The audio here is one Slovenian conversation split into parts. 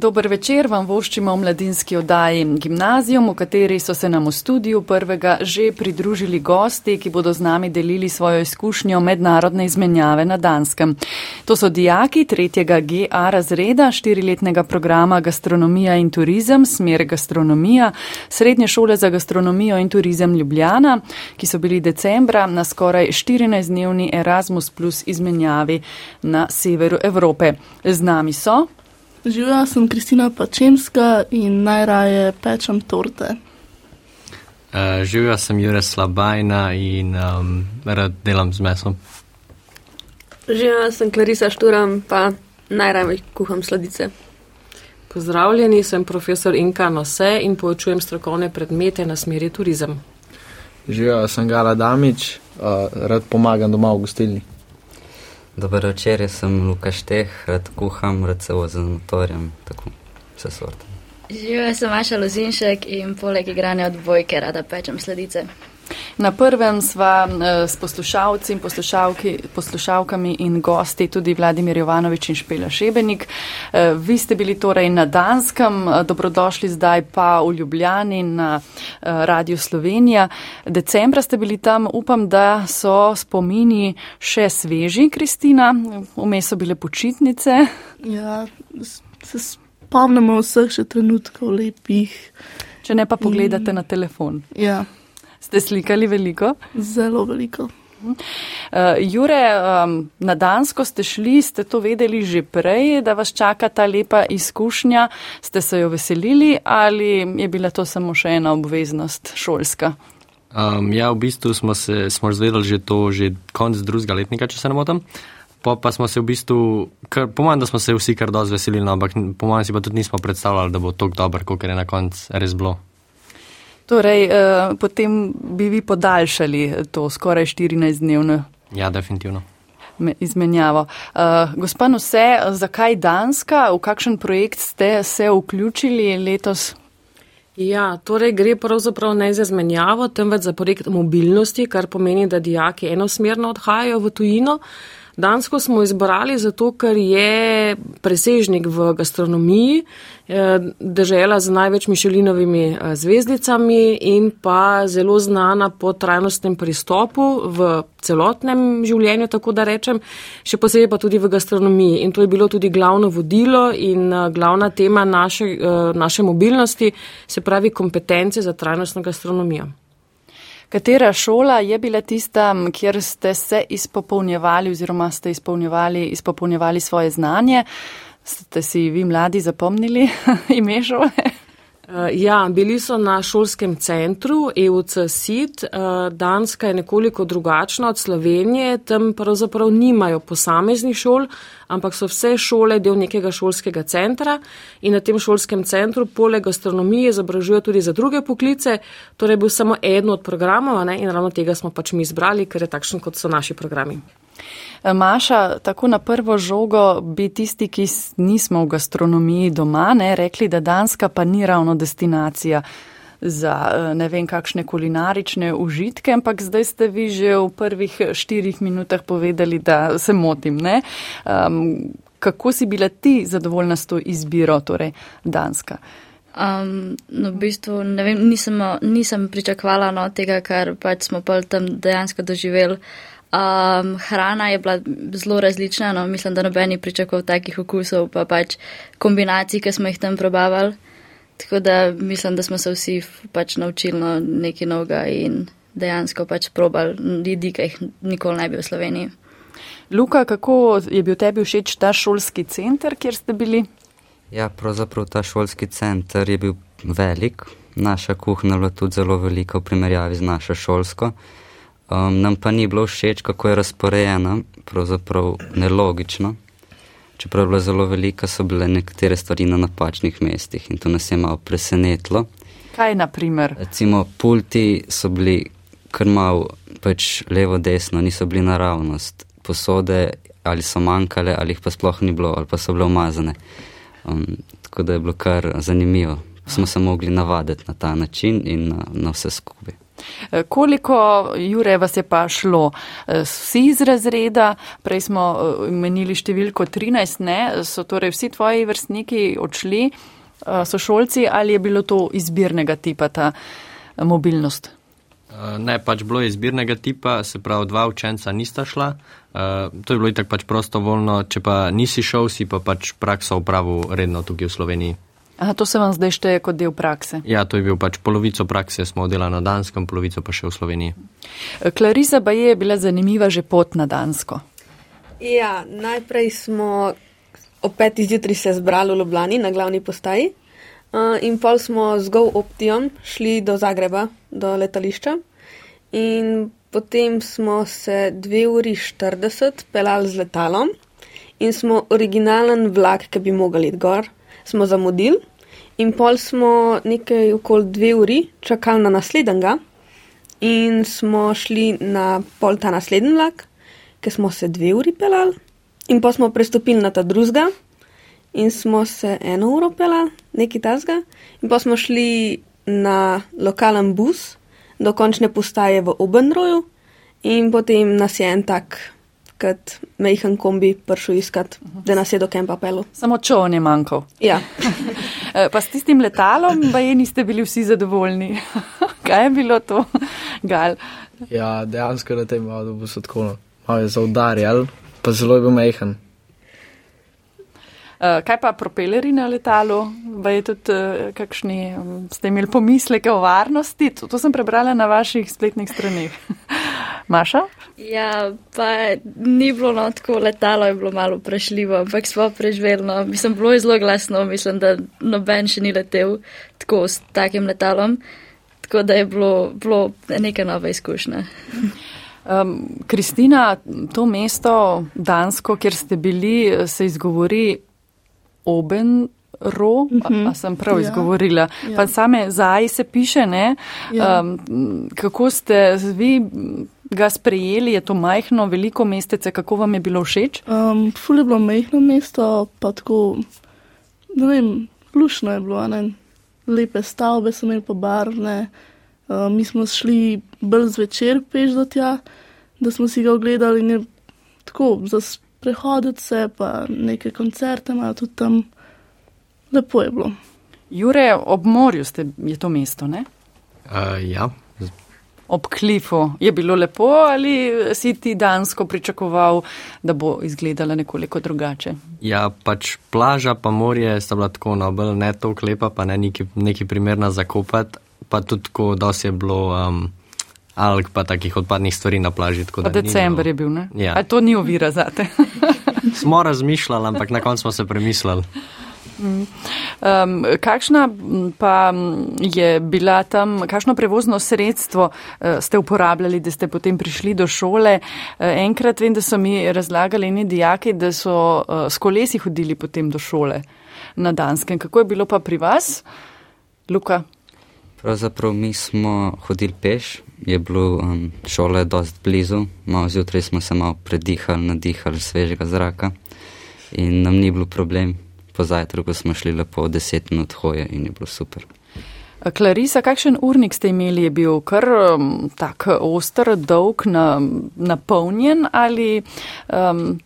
Dober večer vam voščimo v mladinski oddaji Gimnazijum, v kateri so se nam v studiju prvega že pridružili gosti, ki bodo z nami delili svojo izkušnjo mednarodne izmenjave na Danskem. To so dijaki tretjega GA razreda štiriletnega programa Gastronomija in turizem, smer gastronomija, Srednje šole za gastronomijo in turizem Ljubljana, ki so bili decembra na skoraj 14-dnevni Erasmus plus izmenjavi na severu Evrope. Z nami so Živijo, sem Kristina Pačemska in najraje pečem torte. Uh, Živijo, sem Jure Slabajna in um, rad delam z mesom. Živijo, sem Klarisa Šturam, pa najraje kuham sladice. Pozdravljeni, sem profesor Inka Nose in poučujem strokovne predmete na smeri turizem. Živijo, sem Gala Damič, uh, rad pomagam doma v gostilni. Dobro večer, jaz sem Luka Šteh, rad kuham, rad se vozim z motorjem, tako vse sorte. Živijo, sem Maša Lozinšek in poleg igranja odbojke rada pečem sledice. Na prvem sva eh, s poslušalci in poslušalkami in gosti tudi Vladimir Jovanovič in Špela Šebenik. Eh, vi ste bili torej na Danskem, eh, dobrodošli zdaj pa v Ljubljani na Radio Slovenija. Decembra ste bili tam, upam, da so spomini še sveži, Kristina, vmes so bile počitnice. Ja, se spomnimo vseh še trenutkov lepih. Če ne pa pogledate in... na telefon. Ja. Ste slikali veliko? Zelo veliko. Uh, Jure, um, na Dansko ste šli, ste to vedeli že prej, da vas čaka ta lepa izkušnja, ste se jo veselili ali je bila to samo še ena obveznost šolska? Um, ja, v bistvu smo se smo zvedeli že to že konc drugega letnika, če se ne motim. Pa, pa smo se v bistvu, po mojem, da smo se vsi kar dosti veselili, no, ampak po mojem si pa tudi nismo predstavljali, da bo to dobro, kot je na koncu res bilo. Torej, eh, potem bi vi podaljšali to skoraj 14-dnevno. Ja, definitivno. Izmenjavo. Uh, Gospod, vse, zakaj Danska, v kakšen projekt ste se vključili letos? Ja, torej gre pravzaprav ne za izmenjavo, temveč za projekt mobilnosti, kar pomeni, da dijaki enosmerno odhajajo v tujino. Uh, Dansko smo izbrali zato, ker je presežnik v gastronomiji, eh, država z največ mišelinovimi eh, zvezdicami in pa zelo znana po trajnostnem pristopu v celotnem življenju, tako da rečem, še posebej pa tudi v gastronomiji. In to je bilo tudi glavno vodilo in eh, glavna tema naše, naše mobilnosti, se pravi kompetence za trajnostno gastronomijo. Katera šola je bila tista, kjer ste se izpopolnjevali oziroma ste izpolnjevali, izpopolnjevali svoje znanje? Ste si vi mladi zapomnili ime šole? Eh, ja, bili so na šolskem centru EUC SIT. Eh, Danska je nekoliko drugačna od Slovenije, tam pravzaprav nimajo posameznih šol, ampak so vse šole del nekega šolskega centra in na tem šolskem centru poleg gastronomije izobražujejo tudi za druge poklice. Torej bil samo eden od programov ne, in ravno tega smo pač mi izbrali, ker je takšen, kot so naši programi. Maša, tako na prvo žogo bi tisti, ki nismo v gastronomiji doma, ne rekli, da Danska pa ni ravno destinacija za eh, ne vem kakšne kulinarične užitke, ampak zdaj ste vi že v prvih štirih minutah povedali, da se motim. Um, kako si bila ti zadovoljna s to izbiro, torej Danska? Um, no, v bistvu vem, nisem, nisem pričakvala no, tega, kar pač smo pa tam dejansko doživeli. Um, hrana je bila zelo različna, no, mislim, da nobeni pričakoval takih okusov, pa pač kombinacij, ki smo jih tam probavali. Tako da mislim, da smo se vsi pač naučili no, nekaj novega in dejansko pač probali jedi, ki jih nikoli ne bi v Sloveniji. Luka, kako je bil tebi všeč ta šolski center, kjer ste bili? Ja, pravzaprav ta šolski center je bil velik, naša kuhna je bila tudi zelo velika v primerjavi z našo šolsko. Um, nam pa ni bilo všeč, kako je razporejena, pravzaprav nelogično. Čeprav je bila zelo velika, so bile nekatere stvari na napačnih mestih in to nas je malo presenetilo. Kaj na primer? Recimo, pulti so bili kar mal pač levo, desno, niso bili naravnost. Posode ali so manjkale, ali jih pa sploh ni bilo, ali pa so bile umazane. Um, tako da je bilo kar zanimivo. Smo se mogli navaditi na ta način in na, na vse skupaj. Eh, koliko, Jure, vas je pa šlo? Eh, vsi iz razreda, prej smo menili številko 13, ne? So torej vsi tvoji vrstniki odšli, so šolci ali je bilo to izbirnega tipa ta mobilnost? Ne, pač bilo je izbirnega tipa, se pravi, dva učenca nista šla. To je bilo itak pač prostovoljno, če pa nisi šel, si pa pač prakso upravil redno tukaj v Sloveniji. Aha, to se vam zdaj šteje kot del prakse? Ja, to je bil pač polovico prakse, smo delali na Danskem, polovico pa še v Sloveniji. Klarisa pa je bila zanimiva že pot na Dansko. Ja, najprej smo ob petih zjutraj se zbrali v Ljubljani na glavni postaji uh, in pol smo z Go Optijom šli do Zagreba, do letališča in potem smo se dve uri 40 pelali z letalom in smo originalen vlak, ki bi mogli iti gor, smo zamudili. In pol smo nekaj okoli dve uri čakali na naslednjega, in smo šli na pol ta naslednji vlak, ker smo se dve uri pelali, in pa smo prestopili na ta drugega, in smo se eno uro pelali, nekaj tasga, in pa smo šli na lokalen bus do končne postaje v Obenroju, in potem nas je en tak kot mehen kombi prišel iskat, da nas je do kempa pelo. Samo čovn je manjkal. Ja. Eh, pa s tistim letalom, pa je niste bili vsi zadovoljni. Kaj je bilo to, Gal? Ja, dejansko na tem avtobusu tako no. malo je zaudarjal, pa zelo je bil mehen. Uh, kaj pa propeleri na letalu? Je tudi, uh, kakšni, um, ste imeli pomisleke o varnosti? To, to sem prebrala na vaših spletnih straneh. Maša? Ja, pa ni bilo no, tako letalo, je bilo malo prešljivo, ampak smo preživeli. No. Mislim, bilo je zelo glasno, mislim, da noben še ni letel tako s takim letalom, tako da je bilo, bilo neka nova izkušnja. Um, Kristina, to mesto Dansko, kjer ste bili, se izgovori Oben. Ro, uh -huh. a, a sem prav ja. izgovorila, ja. pa same zaj se piše, ne? Ja. Um, kako ste vi ga sprejeli, je to majhno, veliko mestece, kako vam je bilo všeč? Um, ful je bilo majhno mesto, pa tako, ne vem, lušno je bilo, ne? lepe stavbe so imeli pobarvne, um, mi smo šli bolj zvečer peš do tja, da smo si ga ogledali in je tako, za sprehoditi se, pa neke koncerte imajo tudi tam, lepo je bilo. Jure, ob morju ste, je to mesto, ne? Uh, ja, ob klifu. Je bilo lepo ali si ti dansko pričakoval, da bo izgledala nekoliko drugače? Ja, pač plaža pa morje sta bila tako nobel, ne to klepa, pa ne neki, neki primerna zakopati, pa tudi tako, se je bilo. Um, Alg pa takih odpadnih stvari na plaži. December je bil, ne? Ja. A to ni ovira za te? smo razmišljali, ampak na koncu smo se premislili. Um, kakšna pa je bila tam, kakšno prevozno sredstvo uh, ste uporabljali, da ste potem prišli do šole? Uh, enkrat vem, da so mi razlagali eni dijaki, da so uh, s kolesi hodili potem do šole na Danskem. Kako je bilo pa pri vas, Luka? Pravzaprav mi smo hodili peš, je bilo um, šole dost blizu, malo zjutraj smo se malo predihali, nadihali svežega zraka in nam ni bilo problem po zajtrku smo šli lepo 10 minut hoje in je bilo super. Klarisa, kakšen urnik ste imeli? Je bil kar um, tak oster, dolg, na, napolnjen ali um,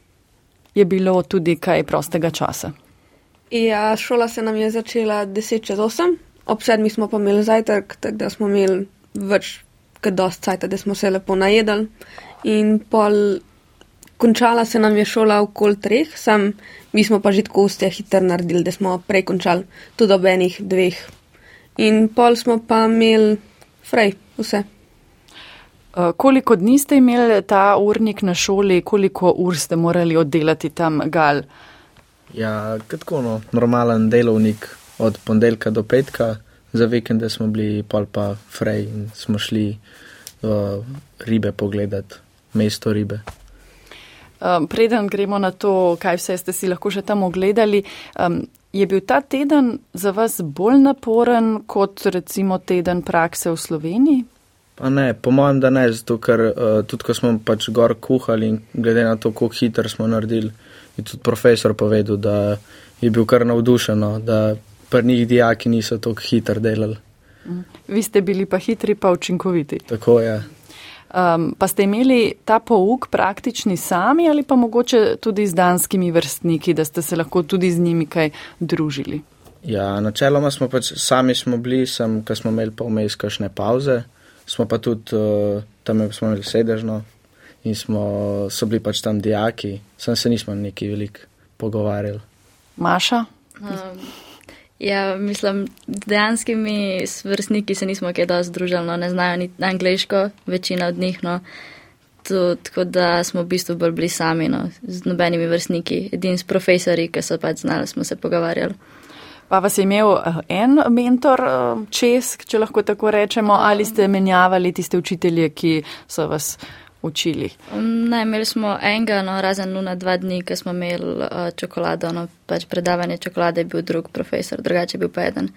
je bilo tudi kaj prostega časa? Ja, šola se nam je začela 10 čez 8, ob 7 smo pa imeli zajtrk, tako da smo imeli več kot dost cajta, da smo se lepo najedali in pol končala se nam je šola okoli treh, sam mi smo pa že tako ustja hitro naredili, da smo prej končali tudi ob enih dveh. In pol smo pa imeli frej vse. Uh, koliko dni ste imeli ta urnik na šoli, koliko ur ste morali oddelati tam gal? Ja, tako no, normalen delovnik od ponedeljka do petka, za vikende smo bili pol pa frej in smo šli uh, ribe pogledati, mesto ribe. Um, preden gremo na to, kaj vse ste si lahko še tam ogledali, um, je bil ta teden za vas bolj naporen kot recimo teden prakse v Sloveniji? Pa ne, po mojem, da ne, zato ker uh, tudi ko smo pač gor kuhali in glede na to, kako hitro smo naredili, je tudi profesor povedal, da je bil kar navdušen, no, da prnih dijaki niso tako hitro delali. Vi ste bili pa hitri, pa učinkoviti. Tako je. Um, pa ste imeli ta pouk praktični sami ali pa mogoče tudi z danskimi vrstniki, da ste se lahko tudi z njimi kaj družili? Ja, načeloma smo pač sami smo bili, sem, ko smo imeli pa vmes kakšne pauze, smo pa tudi uh, tam smo imeli sedežno in smo, so bili pač tam dijaki, sem se nismo neki veliko pogovarjali. Maša? Um, ja, mislim, dejanskimi vrstniki se nismo kaj dosti združili, no, ne znajo ni angliško, večina od njih, no. To, tako da smo v bistvu bolj bili sami, no, z nobenimi vrstniki, edini s profesori, ki so pač znali, smo se pogovarjali. Pa vas je imel eh, en mentor eh, čez, če lahko tako rečemo, ali ste menjavali tiste učitelje, ki so vas učili? Ne, imeli smo enega, no, razen nuna dva dni, ko smo imeli uh, čokolado, no, pač predavanje čokolade je bil drug profesor, drugače je bil pa eden.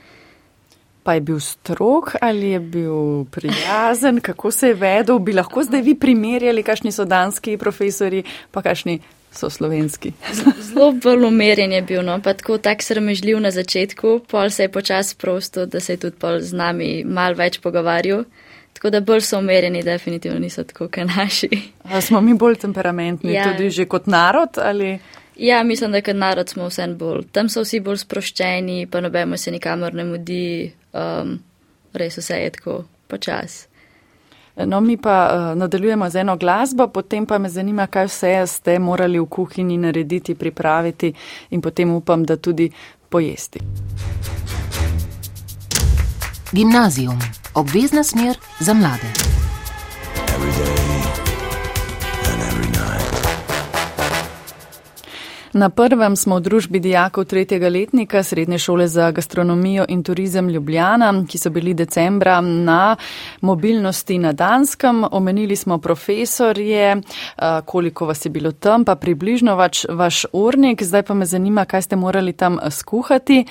Pa je bil strok ali je bil prijazen, kako se je vedel? Bi lahko zdaj vi primerjali, kakšni so danski profesori, pa kakšni so slovenski? Zelo bolj umerjen je bil, no, pa tako tak sramežljiv na začetku, pol se je počas prosto, da se je tudi pol z nami mal več pogovarjal. Tako da bolj so umerjeni, definitivno niso tako, kot naši. A smo mi bolj temperamentni, ja. tudi že kot narod? Ali? Ja, mislim, da kot narod smo vsem bolj. Tam so vsi bolj sproščeni, pa nobeno se nikamor ne mudi, um, res vse je tako počas. No, mi pa uh, nadaljujemo z eno glasbo, potem pa me zanima, kaj vse ste morali v kuhinji narediti, pripraviti in potem upam, da tudi pojesti. Gimnazijum, obvezna smer za mlade. Na prvem smo v družbi dijakov tretjega letnika Srednje šole za gastronomijo in turizem Ljubljana, ki so bili decembra na mobilnosti na Danskem. Omenili smo profesorje, koliko vas je bilo tam, pa približno vaš, vaš urnik. Zdaj pa me zanima, kaj ste morali tam skuhati,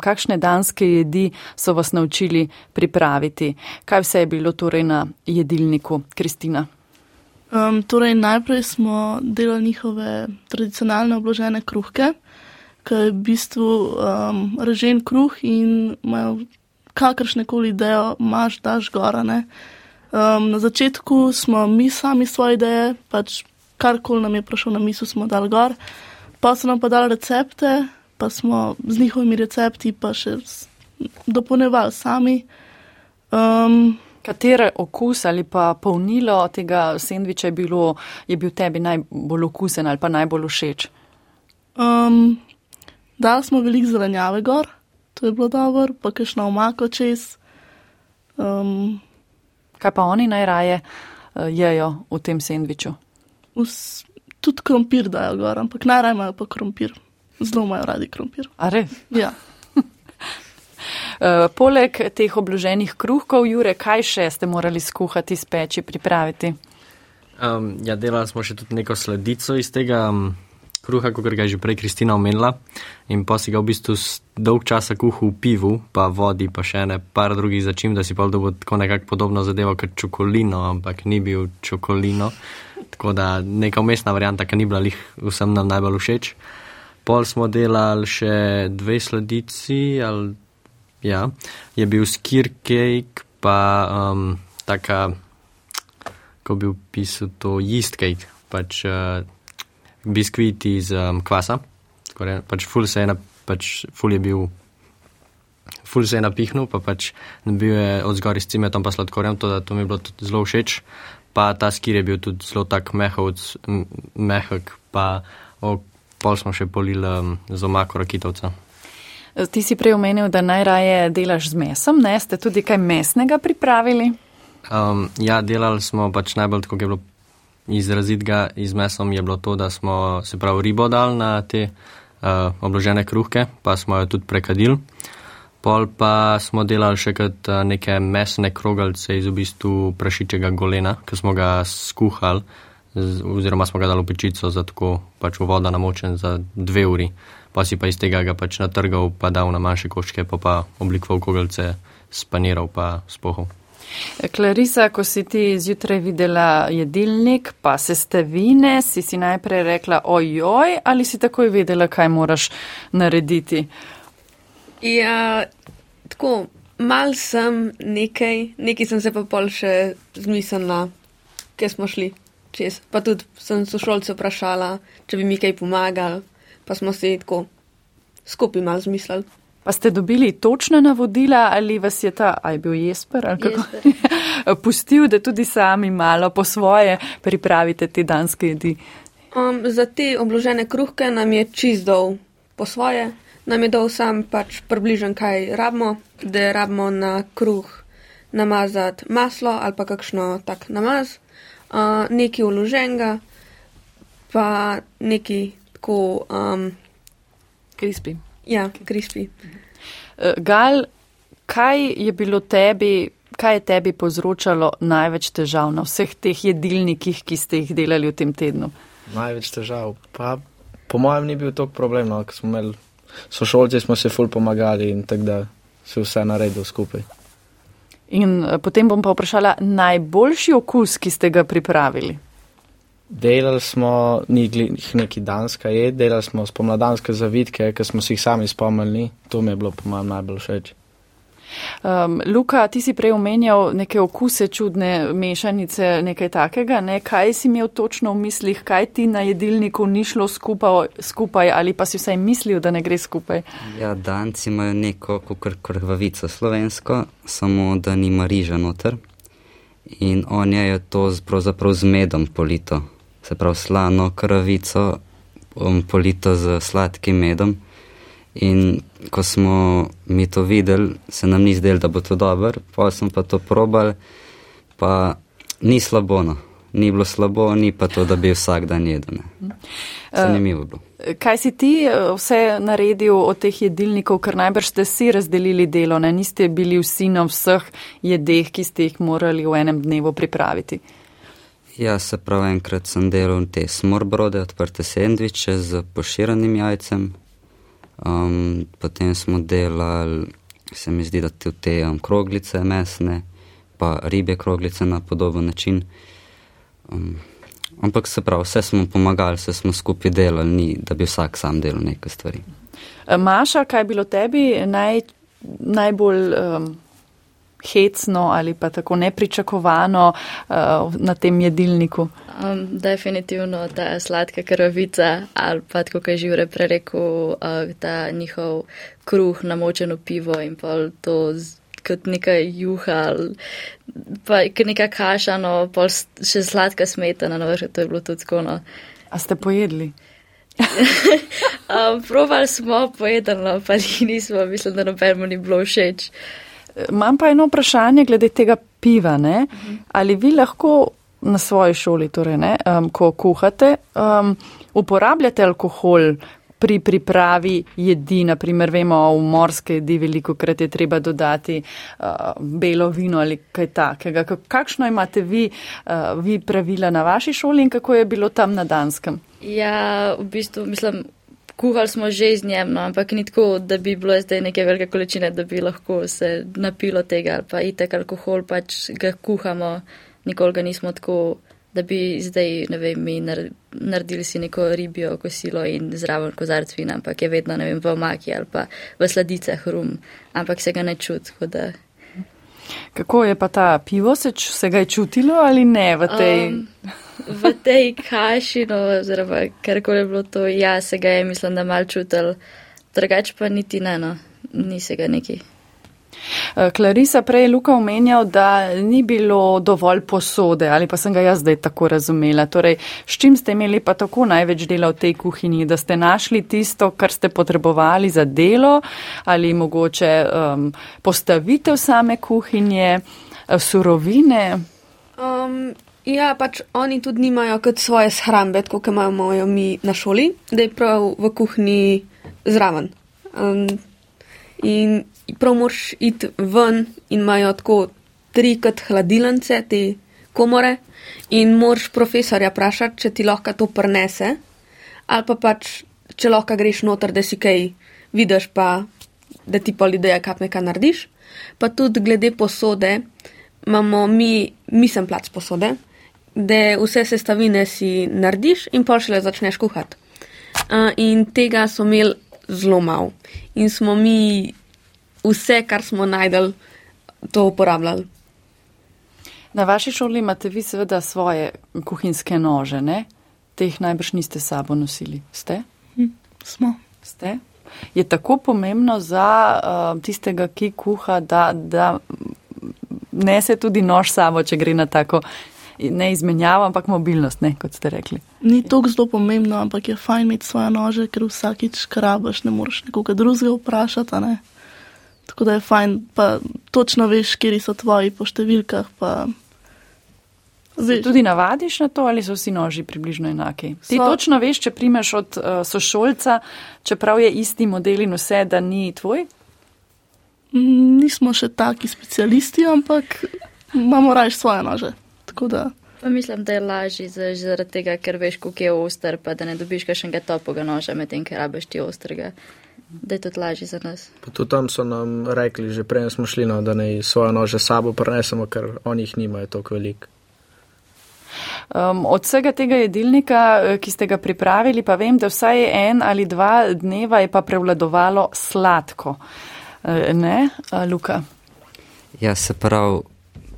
kakšne danske jedi so vas naučili pripraviti. Kaj vse je bilo torej na jedilniku, Kristina? Um, torej, najprej smo delali njihove tradicionalne obložene kruhke, ki je v bistvu um, režen kruh in imajo kakršne koli idejo, imaš daš gorane. Um, na začetku smo mi sami svoje ideje, pač karkoli nam je prišlo na misel, smo dali gor, pa so nam pa dali recepte, pa smo z njihovimi recepti pa še dopolnevali sami. Um, Katere okus ali pa polnilo tega sendviča je, bilo, je bil tebi najbolj okusen ali pa najbolj všeč? Um, dali smo veliko zelenjave gor, to je bilo dobro, pa kakšno omako čez. Um, Kaj pa oni najraje uh, jejo v tem sendviču? Vs, tudi krompir dajo gor, ampak najraje imajo pa krompir. Zelo imajo radi krompir. A res? Ja. Uh, poleg teh obloženih kruhkov, Jure, kaj še ste morali skuhati, speči, pripraviti? Um, ja, delali smo še tudi neko sledico iz tega um, kruha, kot ga je že prej Kristina omenila. In pa si ga v bistvu dolg časa kuhal v pivu, pa vodi, pa še ne par drugih začim, da si pa dobil tako nekako podobno zadevo kot čokolino, ampak ni bil čokolino. Tako da neka umestna varianta, ki ni bila lih vsem nam najbolj všeč. Pol smo delali še dve sledici, ali Ja, je bil skir cake, pa um, taka, ko bi opisal to yeast cake, pač uh, biskvit iz um, kvasa. Skore, pač ful se je, na, pač ful je bil, ful se je napihnil, pa pač bil je od zgori s cimetom pa sladkorjem, to, to mi je bilo tudi zelo všeč. Pa ta skir je bil tudi zelo tak mehak, pa o, pol smo še polili um, z omako rakitovca. Ti si prej omenil, da najraje delaš z mesom, ne? Ste tudi kaj mesnega pripravili? Um, ja, delali smo pač najbolj tako, kot je bilo izrazitega iz mesom, je bilo to, da smo se prav ribo dali na te uh, obložene kruhke, pa smo jo tudi prekadili. Pol pa smo delali še kot uh, neke mesne krogalce iz v bistvu prašičega golena, ki smo ga skuhali, oziroma smo ga dali v pečico za tako pač voda namočen za dve uri pa si pa iz tega ga pač natrgal, pa dal na manjše koščke, pa pa oblikoval kogalce, spaniral pa spohov. Klarisa, ko si ti zjutraj videla jedilnik, pa sestavine, si si najprej rekla ojoj ali si takoj vedela, kaj moraš narediti? Ja, tako, mal sem nekaj, nekaj sem se pa pol še zmislila, kje smo šli čez. Pa tudi sem sošolce vprašala, če bi mi kaj pomagali, pa smo se tako skupaj mal zmislili. Pa ste dobili točna navodila ali vas je ta, aj bil Jesper, ali kako? Jesper. Pustil, da tudi sami malo po svoje pripravite te danske jedi. Um, za te obložene kruhke nam je čist dol po svoje, nam je dol sam pač približen, kaj rabimo, da rabimo na kruh namazati maslo ali pa kakšno tak namaz, uh, nekaj uloženega, pa nekaj tako, um, Krispi. ja, krispi. Eh, Gal, kaj je bilo tebi, kaj je tebi povzročalo največ težav na vseh teh jedilnikih, ki ste jih delali v tem tednu? Največ težav. Pa, po mojem, ni bil tok problem, no, ker smo imeli sošolci, smo se ful pomagali in tako da se vse naredil skupaj. In eh, potem bom pa vprašala najboljši okus, ki ste ga pripravili. Delali smo, ni glih neki danska jed, delali smo spomladanske zavitke, ki smo si jih sami spomnili. To mi je bilo po mojem najbolj všeč. Um, Luka, ti si prej omenjal neke okuse, čudne mešanice, nekaj takega. Ne? Kaj si imel točno v mislih, kaj ti na jedilniku ni šlo skupaj, skupaj ali pa si vsaj mislil, da ne gre skupaj? Ja, danci imajo neko kukr krvavico slovensko, samo da nima riža noter. In on je to z, pravzaprav z medom polito. Se pravi, slano krvavico um, polito z sladkim medom. In ko smo mi to videli, se nam ni zdelo, da bo to dobro, pa smo pa to probali, pa ni slabo. No. Ni bilo slabo, ni pa to, da bi vsak dan jedel. ne. Zanimivo je bilo. Kaj si ti eh, vse naredil od teh jedilnikov, ker najbrž ste si razdelili delo, ne? niste bili vsi na vseh jedeh, ki ste jih morali v enem dnevu pripraviti. Ja, se pravi, enkrat sem delal te smorbrode, odprte sendviče z poširanim jajcem. Um, potem smo delali, se mi zdi, da tudi te um, kroglice mesne, pa ribe kroglice na podoben način. Um, ampak se pravi, vse smo pomagali, vse smo skupaj delali, ni, da bi vsak sam delal nekaj stvari. Maša, kaj je bilo tebi naj, najbolj um, hecno ali pa tako nepričakovano uh, na tem jedilniku? Um, definitivno ta sladka krvavica ali pa tako, kot je Živre prerekel, uh, ta njihov kruh namočeno pivo in pol to z, kot neka juha ali pa neka kaša, no s- še sladka smetana, no vrh, to je bilo tudi tako, no. A ste pojedli? Um, probali smo pojedli, no, pa nismo, mislim, da nobenemu ni bilo všeč. Imam pa eno vprašanje glede tega piva. Ne? Ali vi lahko na svoji šoli, torej, ne, um, ko kuhate, um, uporabljate alkohol pri pripravi jedi? Naprimer, vemo, v morske jedi veliko krat je treba dodati uh, belo vino ali kaj takega. Ka- Kakšno imate vi, uh, vi pravila na vaši šoli in kako je bilo tam na Danskem? Ja, v bistvu, mislim, kuhali smo že z njem, no, ampak ni tako, da bi bilo zdaj neke velike količine, da bi lahko se napilo tega ali pa itek alkohol, pač ga kuhamo, nikoli ga nismo tako, da bi zdaj, ne vem, mi nar- naredili si neko ribijo kosilo in zraven kozarc vina, ampak je vedno, ne vem, v omaki ali pa v sladicah rum, ampak se ga ne čuti, tako da. Kako je pa ta pivo, se, se ga je čutilo ali ne v tej? Um, v tej kaši, no, oziroma karkoli je bilo to, ja, se ga je, mislim, da mal čutil, drugače pa niti ne, no, ni se ga neki. Eh, Clarisa prej je Luka omenjal, da ni bilo dovolj posode, ali pa sem ga jaz zdaj tako razumela. Torej, s čim ste imeli pa tako največ dela v tej kuhinji, da ste našli tisto, kar ste potrebovali za delo, ali mogoče um, postavitev same kuhinje, eh, surovine? Um, ja, pač oni tudi nimajo kot svoje shrambe, kot imamo mi na šoli, da je prav v kuhinji zraven. Um, in prav moraš iti ven in imajo tako tri kot hladilnice, te komore, in moraš profesorja vprašati, če ti lahko to prenese, ali pa pač, če lahko greš noter, da si kaj vidiš, pa da ti pol ideja, kaj nekaj narediš. Pa tudi glede posode, imamo mi, mi sem plac posode, da vse sestavine si narediš in pol šele začneš kuhati. Uh, in tega so imeli zelo malo. In smo mi vse, kar smo najdel, to uporabljali. Na vaši šoli imate vi seveda svoje kuhinske nože, ne? Teh najbrž niste sabo nosili. Ste? Hm, smo. Ste? Je tako pomembno za uh, tistega, ki kuha, da, da nese tudi nož sabo, če gre na tako ne izmenjavo, ampak mobilnost, ne, kot ste rekli. Ni to zelo pomembno, ampak je fajn imeti svoje nože, ker vsakič krabaš, ne moreš nekoga drugega vprašati. Ne? Tako da je fajn, pa točno veš, kje so tvoji po številkah. Se tudi navadiš na to, ali so vsi noži približno enaki? Ti so... točno veš, če primeš od uh, sošolca, čeprav je isti model in vse, da ni tvoj? Nismo še taki specialisti, ampak imamo raje svoje nože. Pa mislim, da je lažje zaradi tega, ker veš, kako je oster, pa da ne dobiš še enega topoga noža, medtem ker rabiš ti ostrega. Da je to lažje za nas. Pa tudi tam so nam rekli, že prej smo šli, no, da ne svoje nože sabo prenesemo, ker oni jih nimajo toliko velik. Um, od vsega tega jedilnika, eh, ki ste ga pripravili, pa vem, da vsaj en ali dva dneva je pa prevladovalo sladko. Uh, ne, uh, Luka? Ja, se pravi,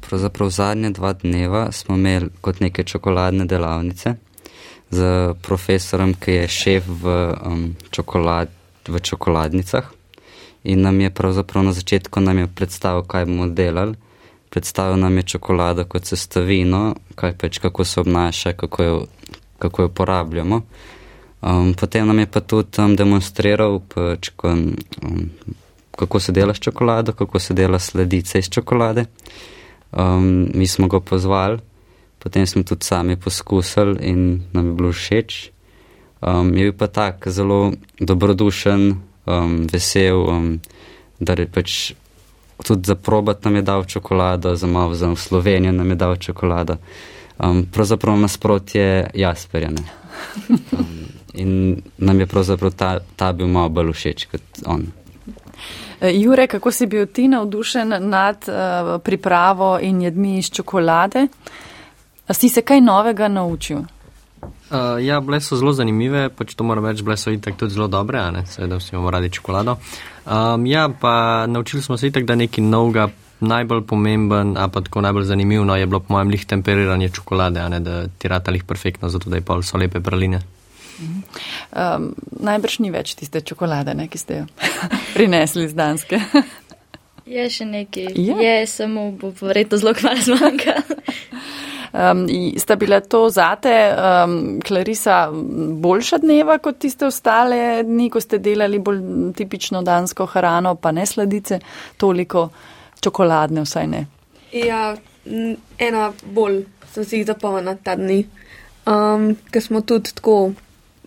pravzaprav zadnje dva dneva smo imeli kot neke čokoladne delavnice z profesorem, ki je šef v, um, čokolad, v čokoladnicah in nam je pravzaprav na začetku predstavil, kaj bomo delali. Predstavil nam je čokolado kot sestavino, kaj pač, kako se obnaša, kako jo, kako jo porabljamo. Um, potem nam je pa tudi um, demonstriral, pač, ko, um, kako se dela s čokolado, kako se dela sledice iz čokolade. Um, mi smo ga pozvali, potem smo tudi sami poskusili in nam je bilo všeč. Um, je bil pa tak zelo dobrodušen, um, vesel, um, da je pač tudi za probat nam je dal čokolado, za malo za Slovenijo nam je dal čokolado. Um, pravzaprav nasprotje Jasperjane. Um, in nam je pravzaprav ta, ta bil malo bolj všeč kot on. Eh, Jure, kako si bil ti navdušen nad uh, pripravo in jedmi iz čokolade? Si se kaj novega naučil? Uh, ja, bile so zelo zanimive, pač to moram reči, bile so itak tudi zelo dobre, a ne, seveda vsi imamo radi čokolado. Um, ja, pa naučili smo se itak, da nekaj novega, najbolj pomemben, a pa tako najbolj zanimivo je bilo po mojem lih temperiranje čokolade, a ne, da ti ratalih perfektno, zato da je pol so lepe praline. Um, najbrž ni več tiste čokolade, ne, ki ste jo prinesli z Danske. je še nekaj. Je, je samo bo verjetno zelo kmalo zmanjka. Um, sta bila to zate, um, Klarisa, boljša dneva kot tiste ostale dni, ko ste delali bolj tipično dansko hrano, pa ne sladice, toliko čokoladne vsaj ne? Ja, ena bolj sem si jih zapomnila ta dni, um, ker smo tudi tako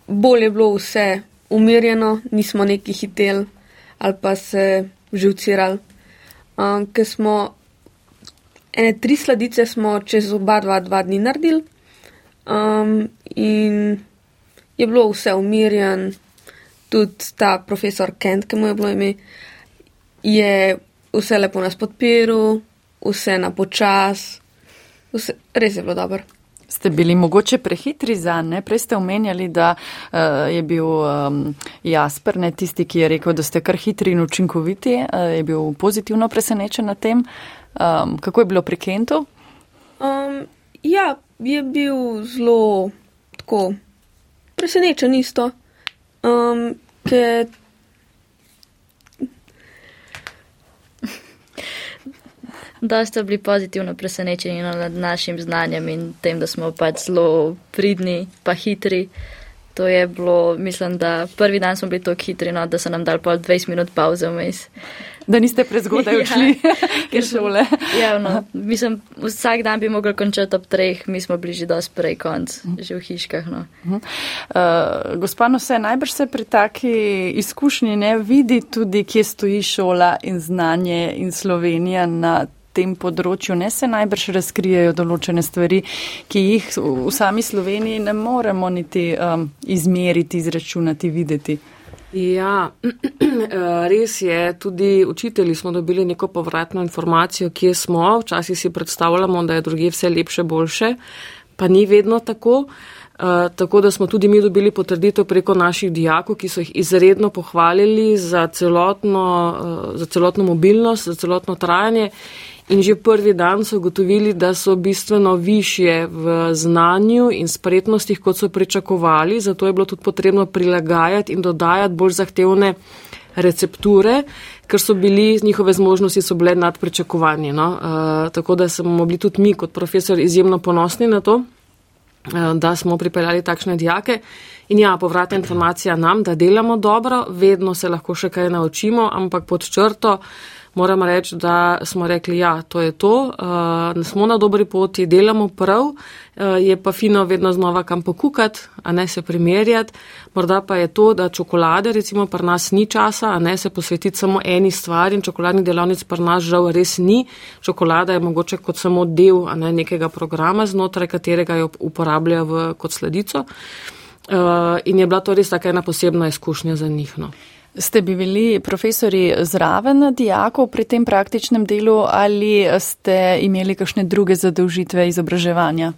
bolj je bilo vse umirjeno, nismo neki hitel ali pa se živcirali. Um, ker smo ene tri sladice smo čez oba dva, dva dni naredili um, in je bilo vse umirjen, tudi ta profesor Kent, ki mu je bilo ime, je vse lepo nas podpiral, vse na počas, vse, res je bilo dobro. Ste bili mogoče prehitri za ne? Prej ste omenjali, da uh, je bil um, Jasper, ne tisti, ki je rekel, da ste kar hitri in učinkoviti, uh, je bil pozitivno presenečen na tem. Um, kako je bilo pri Kentu? Um, ja, je bil zelo tako presenečen isto. Um, da ste bili pozitivno presenečeni nad našim znanjem in tem, da smo pač zelo pridni, pa hitri. To je bilo, mislim, da prvi dan smo bili tako hitri, no, da so nam dali pol 20 minut pauze vmes. Da niste prezgodaj odšli, ja, ker šole. ja, no, mislim, vsak dan bi mogli končati ob treh, mi smo bili že dosti prej konc, že v hiškah. No. Uh, gospa, no se najbrž se pri taki izkušnji ne vidi tudi, kje stoji šola in znanje in Slovenija na tem področju ne se najbrž razkrijejo določene stvari, ki jih v sami Sloveniji ne moremo niti um, izmeriti, izračunati, videti. Ja, res je, tudi učitelji smo dobili neko povratno informacijo, kje smo, včasih si predstavljamo, da je druge vse lepše, boljše, pa ni vedno tako. Uh, tako da smo tudi mi dobili potrditev preko naših dijakov, ki so jih izredno pohvalili za celotno, uh, za celotno mobilnost, za celotno trajanje. In že prvi dan so ugotovili, da so bistveno više v znanju in spretnostih, kot so pričakovali, zato je bilo tudi potrebno prilagajati in dodajati bolj zahtevne recepture, ker so bili njihove zmožnosti so bile nad pričakovanji. No? Uh, tako da smo bili tudi mi kot profesor izjemno ponosni na to. Eh, da smo pripeljali takšne dijake. In ja, povratna informacija nam, da delamo dobro, vedno se lahko še kaj naučimo, ampak pod črto moram reči, da smo rekli, ja, to je to, uh, smo na dobri poti, delamo prav, uh, je pa fino vedno znova kam pokukati, a ne se primerjati. Morda pa je to, da čokolade, recimo, pri nas ni časa, a ne se posvetiti samo eni stvari in čokoladni delavnic pri nas žal res ni. Čokolada je mogoče kot samo del ne, nekega programa, znotraj katerega jo uporabljajo v, kot sledico. Uh, in je bila to res taka ena posebna izkušnja za njih. No. Ste bili profesori zraven dijakov pri tem praktičnem delu ali ste imeli kakšne druge zadolžitve izobraževanja?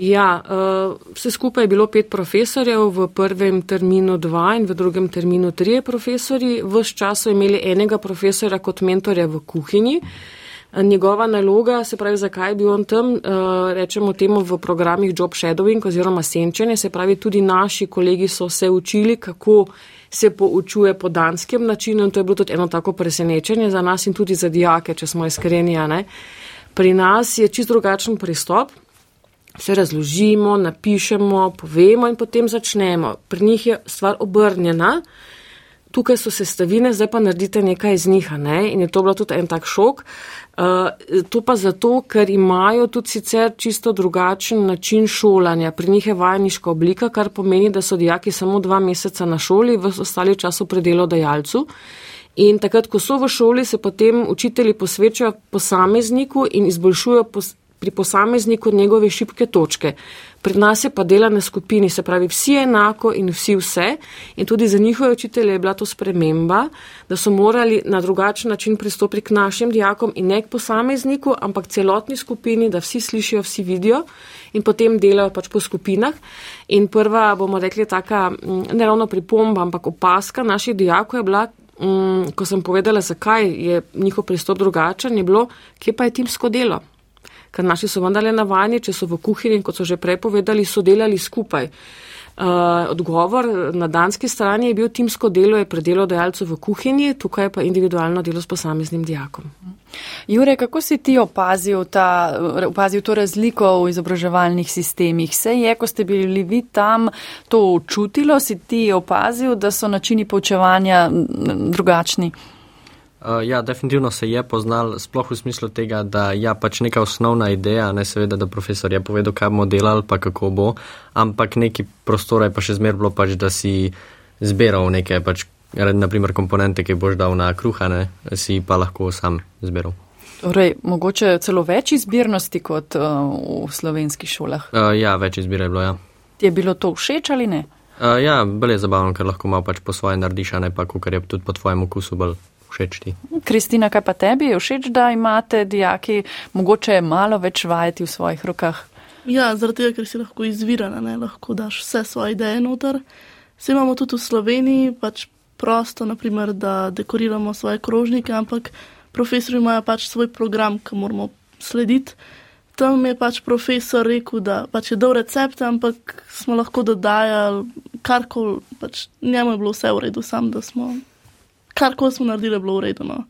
Ja, eh, vse skupaj je bilo pet profesorjev, v prvem terminu dva in v drugem terminu trije profesori. Ves čas so imeli enega profesora kot mentorja v kuhinji. Njegova naloga, se pravi, zakaj je bil on tam, eh, rečemo temu v programih job shadowing oziroma senčenje, se pravi, tudi naši kolegi so se učili, kako se poučuje po danskem načinu in to je bilo tudi eno tako presenečenje za nas in tudi za dijake, če smo iskreni. Pri nas je čist drugačen pristop. Vse razložimo, napišemo, povemo in potem začnemo. Pri njih je stvar obrnjena, tukaj so sestavine, zdaj pa naredite nekaj iz njih. Ne? In je to bilo tudi en tak šok. Uh, to pa zato, ker imajo tudi sicer čisto drugačen način šolanja. Pri njih je vajeniška oblika, kar pomeni, da so dijaki samo dva meseca na šoli, v ostali času pri delodajalcu. In takrat, ko so v šoli, se potem učitelji posvečajo posamezniku in izboljšujo pos pri posamezniku njegove šibke točke. Pri nas je pa dela na skupini, se pravi vsi enako in vsi vse. In tudi za njihove učitelje je bila to sprememba, da so morali na drugačen način pristopiti k našim dijakom in ne k posamezniku, ampak celotni skupini, da vsi slišijo, vsi vidijo in potem delajo pač po skupinah. In prva, bomo rekli, taka mm, ne ravno pripomba, ampak opaska naših dijakov je bila, mm, ko sem povedala, zakaj je njihov pristop drugačen, je bilo, kje pa je timsko delo ker naši so vendarle navajeni, če so v kuhinji, kot so že prej povedali, so delali skupaj. Uh, odgovor na danski strani je bil timsko delo, je predelo dajalcev v kuhinji, tukaj pa individualno delo s posameznim dijakom. Jure, kako si ti opazil, ta, opazil to razliko v izobraževalnih sistemih? Se je, ko ste bili vi tam, to čutilo, si ti opazil, da so načini poučevanja drugačni? Uh, ja, definitivno se je poznal, sploh v smislu tega, da je ja, pač neka osnovna ideja, ne seveda, da profesor je povedal, kaj bomo delali, pa kako bo, ampak neki prostor je pa še zmer bilo pač, da si zbiral neke, pač, naprimer, komponente, ki boš dal na kruhane, si pa lahko sam zbiral. Torej, mogoče celo več izbirnosti kot uh, v slovenskih šolah? Uh, ja, več izbire je bilo, ja. Ti je bilo to všeč ali ne? Uh, ja, bolje je zabavno, ker lahko malo pač po svoje narediš, ne pa, kar je tudi po tvojem okusu bolj všeč ti. Kristina, kaj pa tebi je všeč, da imate dijaki mogoče malo več vajeti v svojih rokah? Ja, zaradi tega, ker si lahko izvirana, ne lahko daš vse svoje ideje noter. Vse imamo tudi v Sloveniji, pač prosto, naprimer, da dekoriramo svoje krožnike, ampak profesori imajo pač svoj program, ki moramo slediti. Tam je pač profesor rekel, da pač je dal recept, ampak smo lahko dodajali karkoli, pač njemu je bilo vse v redu, sam da smo kar koli smo naredili, bilo urejeno.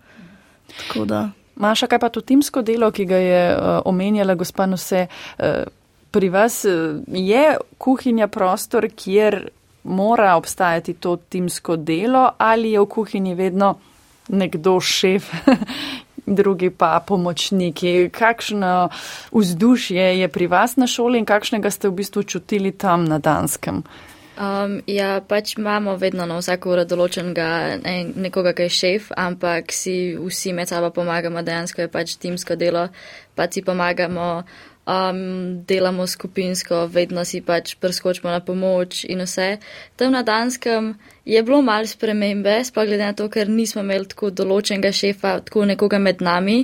Maša, kaj pa to timsko delo, ki ga je uh, omenjala gospa Nose, uh, pri vas uh, je kuhinja prostor, kjer mora obstajati to timsko delo ali je v kuhinji vedno nekdo šef, drugi pa pomočniki. Kakšno vzdušje je pri vas na šoli in kakšnega ste v bistvu čutili tam na Danskem? Um, ja, pač imamo vedno na vsako uro določenega ne, nekoga, ki je šef, ampak si vsi med sabo pomagamo, dejansko je pač timsko delo, pa si pomagamo, um, delamo skupinsko, vedno si pač preskočimo na pomoč in vse. Tam na Danskem je bilo mal spremembe, sploh glede na to, ker nismo imeli tako določenega šefa, tako nekoga med nami.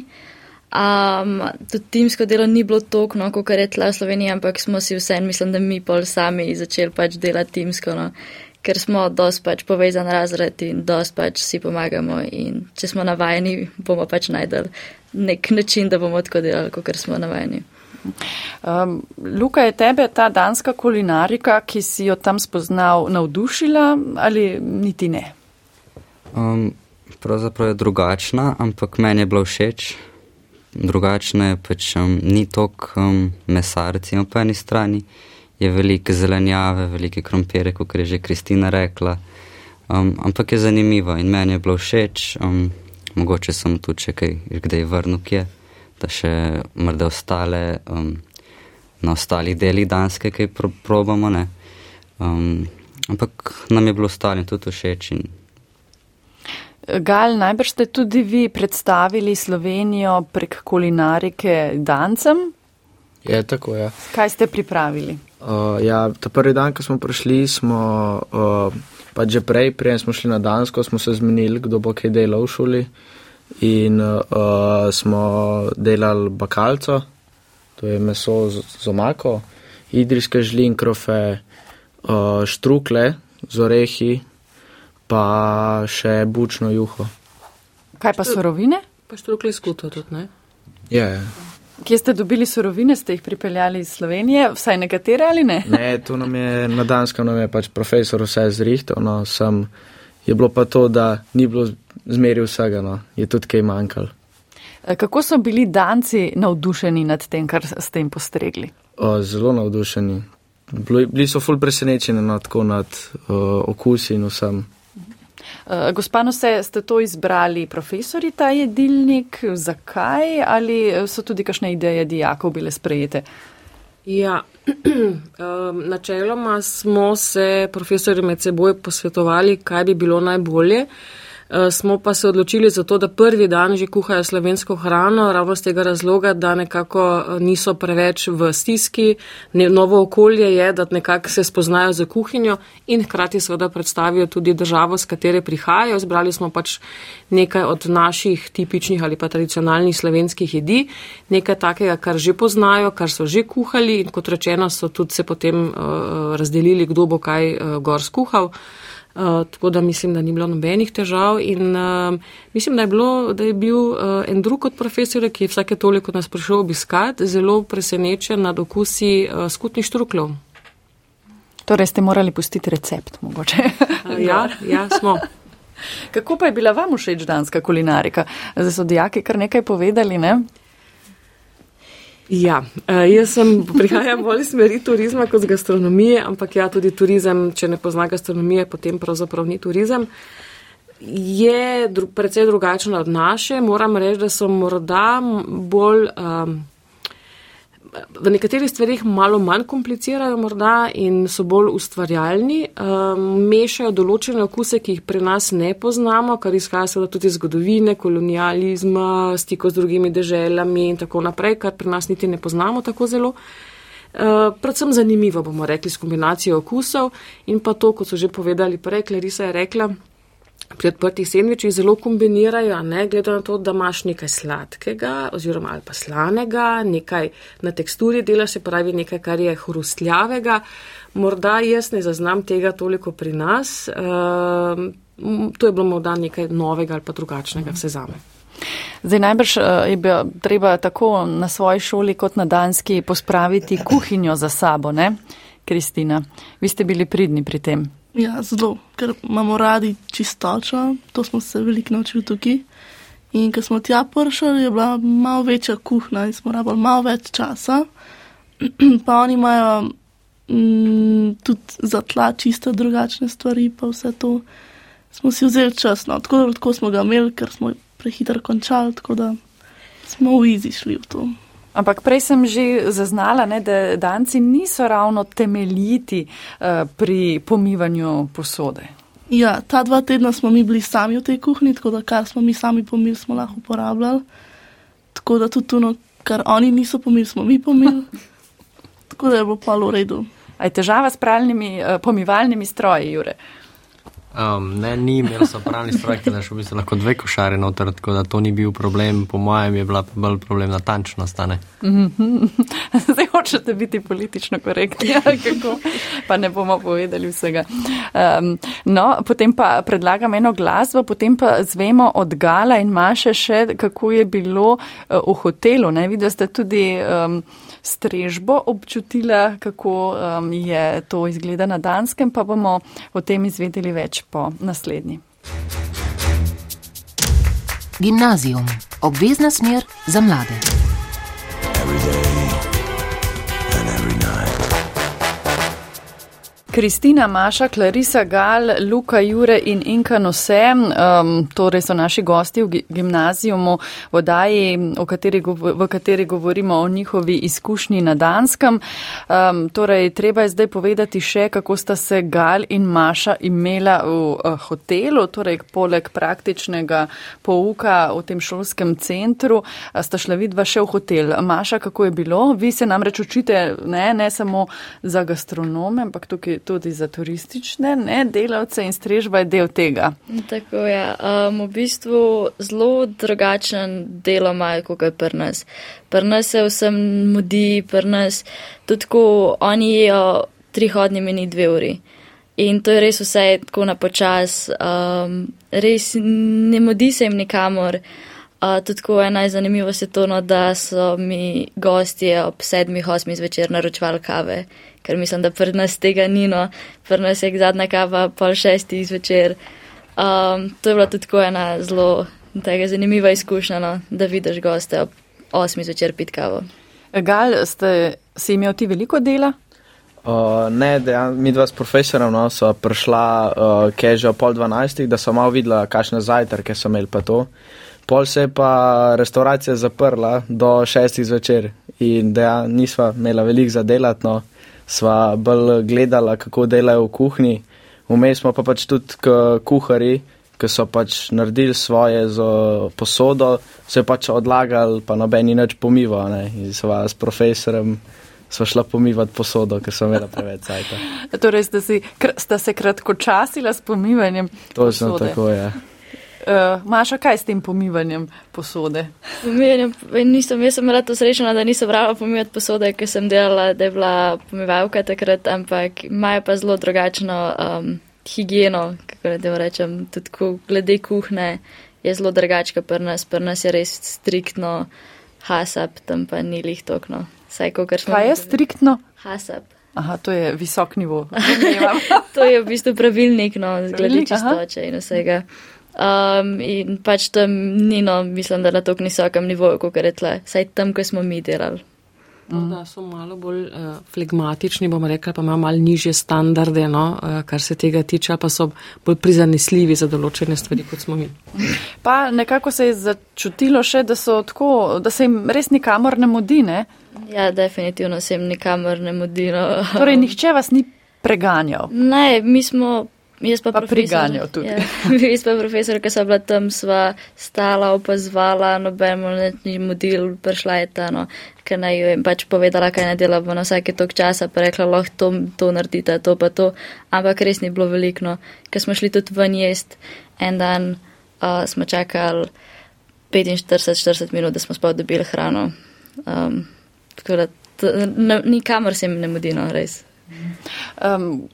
Um, tudi timsko delo ni bilo tokno, kot je tla v Sloveniji, ampak smo si vse, mislim, da mi pol sami začeli pač delati timsko, no? ker smo dosti pač povezan razred in dosti pač si pomagamo in če smo navajeni, bomo pač najdel nek način, da bomo tako delali, kot smo navajeni. Um, Luka, je tebe ta danska kulinarika, ki si jo tam spoznal, navdušila ali niti ne? Um, pravzaprav je drugačna, ampak meni je bila všeč. Drugačna je pač um, ni tok um, mesa, recimo po eni strani, je veliko zelenjave, velike krompire, kot je že Kristina rekla. Um, ampak je zanimivo in meni je bilo všeč. Um, mogoče sem tu še kaj, kdaj vrnil kje, da še morda ostale um, na ostalih delih Danske, kaj pro, probamo. Um, ampak nam je bilo ostalo tudi všeč. In, Gal, najbrž ste tudi vi predstavili Slovenijo prek kulinarike dancem? Je tako, ja. Kaj ste pripravili? Uh, ja, ta prvi dan, ko smo prišli, smo uh, pa že prej, prej smo šli na Dansko, smo se zmenili, kdo bo kaj delal v šoli. In uh, smo delali bakalco, to je meso z, z omako, idrijske žlinkrofe, uh, štrukle z orehi, pa še bučno juho. Kaj pa sorovine? Pa štrukli skuto tudi, ne? Ja, ja. Kje ste dobili sorovine, ste jih pripeljali iz Slovenije, vsaj nekatere ali ne? Ne, tu nam je na Danskem nam je pač profesor vse zrihtel, no, sem, je bilo pa to, da ni bilo zmeri vsega, no, je tudi kaj manjkalo. E, Kako so bili danci navdušeni nad tem, kar ste jim postregli? O, zelo navdušeni. Bili, so ful presenečeni no, tako nad o, okusi in vsem. E, Gospano, ste, ste to izbrali profesori, ta jedilnik, zakaj ali so tudi kakšne ideje dijakov bile sprejete? Ja, načeloma smo se profesori med seboj posvetovali, kaj bi bilo najbolje. Uh, smo pa se odločili za to, da prvi dan že kuhajo slovensko hrano, ravno z tega razloga, da nekako uh, niso preveč v stiski. Ne, novo okolje je, da nekako se spoznajo za kuhinjo in hkrati seveda predstavijo tudi državo, z katere prihajajo. Zbrali smo pač nekaj od naših tipičnih ali pa tradicionalnih slovenskih jedi, nekaj takega, kar že poznajo, kar so že kuhali in kot rečeno so tudi se potem uh, razdelili, kdo bo kaj uh, gor skuhal. Uh, tako da mislim, da ni bilo nobenih težav in uh, mislim, da je, bilo, da je bil uh, en drug od profesorjev, ki je vsake toliko nas prišel obiskati, zelo presenečen nad okusi uh, skutnih štruklov. Torej ste morali pustiti recept, mogoče. Ja, ja, smo. Kako pa je bila vam všeč danska kulinarika? Zdaj so dijaki kar nekaj povedali, ne? Ja, uh, jaz sem prihajam bolj iz smeri turizma kot z gastronomije, ampak ja, tudi turizem, če ne pozna gastronomije, potem pravzaprav ni turizem. Je dru precej drugačen od naše, moram reči, da so morda bolj. Um, V nekaterih stvarih malo manj komplicirajo morda in so bolj ustvarjalni, um, mešajo določene okuse, ki jih pri nas ne poznamo, kar izhaja seveda tudi iz zgodovine, kolonializma, stiko z drugimi deželami in tako naprej, kar pri nas niti ne poznamo tako zelo. Uh, predvsem zanimivo bomo rekli s kombinacijo okusov in pa to, kot so že povedali prej, Klarisa je rekla, pri odprtih sendvičih zelo kombinirajo, ne glede na to, da imaš nekaj sladkega oziroma ali pa slanega, nekaj na teksturi dela se pravi nekaj, kar je hrustljavega. Morda jaz ne zaznam tega toliko pri nas, uh, to je bilo morda nekaj novega ali pa drugačnega vse zame. Zdaj najbrž je bilo treba tako na svoji šoli kot na danski pospraviti kuhinjo za sabo, ne? Kristina, vi ste bili pridni pri tem. Ja, zelo, ker imamo radi čistočo, to smo se veliko naučili tukaj. In ko smo tja prišli, je bila malo večja kuhna in smo rabili malo več časa. pa oni imajo mm, tudi za tla čisto drugačne stvari, pa vse to smo si vzeli čas. No. Tako, tako smo ga imeli, ker smo prehitro končali, tako da smo v izi šli v to. Ampak prej sem že zaznala, ne, da danci niso ravno temeljiti uh, pri pomivanju posode. Ja, ta dva tedna smo mi bili sami v tej kuhinji, tako da kar smo mi sami pomili, smo lahko uporabljali. Tako da tudi to, kar oni niso pomili, smo mi pomili. tako da je bilo pa v redu. A je težava s pravilnimi uh, pomivalnimi stroji, Jure? Um, ne, ni imel so pravni stroj, da so v bistvu lahko dve košare noter, tako da to ni bil problem. Po mojem je bila bolj problem natančnost. Zdaj hočete biti politično korektni, kako pa ne bomo povedali vsega. Um, no, potem pa predlagam eno glasbo, potem pa zvemo od Gala in Maše še, kako je bilo uh, v hotelu. Ne, videli ste tudi. Um, strežbo občutila, kako um, je to izgleda na Danskem, pa bomo o tem izvedeli več po naslednji. Gimnazijum, obvezna smer za mlade. Kristina, Maša, Klarisa, Gal, Luka, Jure in Inka Nose, um, torej so naši gosti v gimnazijumu v Daji, kateri v kateri govorimo o njihovi izkušnji na Danskem. Um, torej, treba je zdaj povedati še, kako sta se Gal in Maša imela v uh, hotelu, torej poleg praktičnega pouka v tem šolskem centru, sta šla vidva še v hotel. Maša, kako je bilo? Vi se namreč učite ne, ne samo za gastronome, ampak tukaj tudi za turistične ne, delavce in strežba je del tega. Tako je. Um, v bistvu zelo drugačen delo imajo, kot pri nas. Pri nas se vsem mudi, pri nas tudi ko oni jejo tri hodni meni dve uri. In to je res vse tako na počas, um, res ne mudi se jim nikamor. Uh, tudi ko je najzanimivo se to, no, da so mi gostje ob sedmih, osmih zvečer naročvali kave ker mislim, da pri nas tega ni, no, pri nas je zadnja kava pol šestih zvečer. Um, to je bila tudi tako ena zelo tega zanimiva izkušnja, no, da vidiš goste ob osmih zvečer pit kavo. Gal, ste si imel ti veliko dela? Uh, ne, dejan, mi dva s profesorjem no, so prišla, uh, ki je že ob pol dvanajstih, da so malo videla, kakšne zajtrke so imeli pa to. Pol se je pa restauracija zaprla do šestih zvečer in dejan, nisva imela veliko za delati. No sva bolj gledala, kako delajo v kuhinji. Vmes smo pa pač tudi kuhari, ki so pač naredili svoje z posodo, se je pač odlagali, pa nobeni nič pomiva. Ne? In sva s profesorem sva šla pomivati posodo, ker sem imela preveč cajta. torej, ste, si, ste se kratkočasila s pomivanjem? Točno tako je. Ja. Uh, Maša, kaj s tem pomivanjem posode? Pomivanjem, nisem, jaz sem rada srečna, da nisem brala pomivati posode, ker sem delala, da je bila pomivalka takrat, ampak imajo pa zelo drugačno um, higieno, kako da rečem, tudi ko, glede kuhne je zelo drugačka pri nas, pri nas je res striktno hasap, tam pa ni lih tokno. Saj, kaj je striktno? Hasap. Aha, to je visok nivo. to je v bistvu pravilnik, no, glede čistoče in vsega. Um, in pač tam ni, no, mislim, da na tok nisokem nivoju, kot je tle, saj tam, ko smo mi delali. Mm. Da so malo bolj uh, flegmatični, bomo rekli, pa imajo malo nižje standarde, no, uh, kar se tega tiče, pa so bolj prizanesljivi za določene stvari, kot smo mi. Pa nekako se je začutilo še, da, tako, da se jim res nikamor ne modi, ne? Ja, definitivno se jim nikamor ne modi. No. Torej, nihče vas ni preganjal? Ne, mi smo Jaz pa, pa priganjal tudi. Ja, jaz pa profesor, ki so bila tam, sva stala, opazvala, nobeno ni modil, prišla je ta, no, ker naj jo je pač povedala, kaj ne dela, bo na vsake tok časa pa rekla, lahko to, to naredite, to pa to, ampak res ni bilo veliko, no, ker smo šli tudi ven jest, en dan uh, smo čakali 45-40 minut, da smo sploh dobili hrano. Um, tako da, nikamor se jim ne mudi, no, res. Um,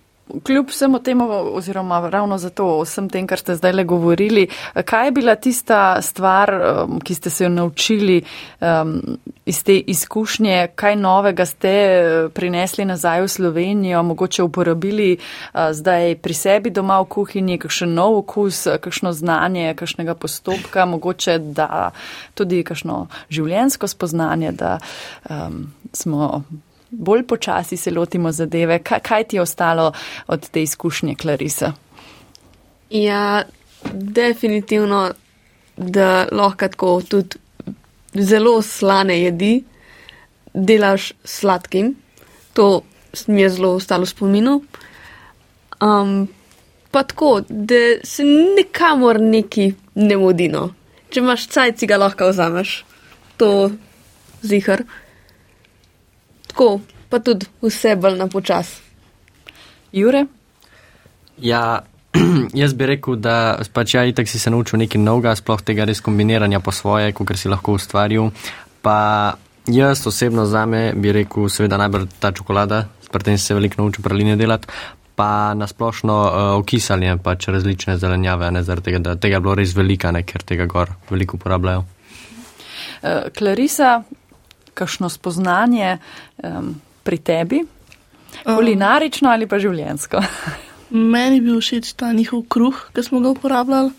Kljub vsemu temu, oziroma ravno zato vsem tem, kar ste zdaj le govorili, kaj je bila tista stvar, um, ki ste se jo naučili um, iz te izkušnje, kaj novega ste uh, prinesli nazaj v Slovenijo, mogoče uporabili uh, zdaj pri sebi doma v kuhinji, kakšen nov okus, kakšno znanje, kakšnega postopka, mogoče da tudi kakšno življensko spoznanje, da um, smo bolj počasi se lotimo zadeve. Kaj, kaj ti je ostalo od te izkušnje, Klarisa? Ja, definitivno, da lahko tako tudi zelo slane jedi delaš sladkim. To mi je zelo ostalo v spominu. Um, pa tako, da se nikamor neki ne modino. Če imaš cajci, ga lahko vzameš. To zihar tako, pa tudi vse bolj na počas. Jure? Ja, jaz bi rekel, da pač ja, itak si se naučil nekaj novega, sploh tega res kombiniranja po svoje, kot si lahko ustvaril. Pa jaz osebno za me bi rekel, seveda najbolj ta čokolada, pri tem si se veliko naučil praline delati, pa nasplošno uh, okisanje pač različne zelenjave, ne zaradi tega, da tega je bilo res velika, ne ker tega gor veliko uporabljajo. Uh, Clarisa, kakšno spoznanje um, pri tebi, kulinarično ali pa življensko? Meni je bil všeč ta njihov kruh, ki smo ga uporabljali,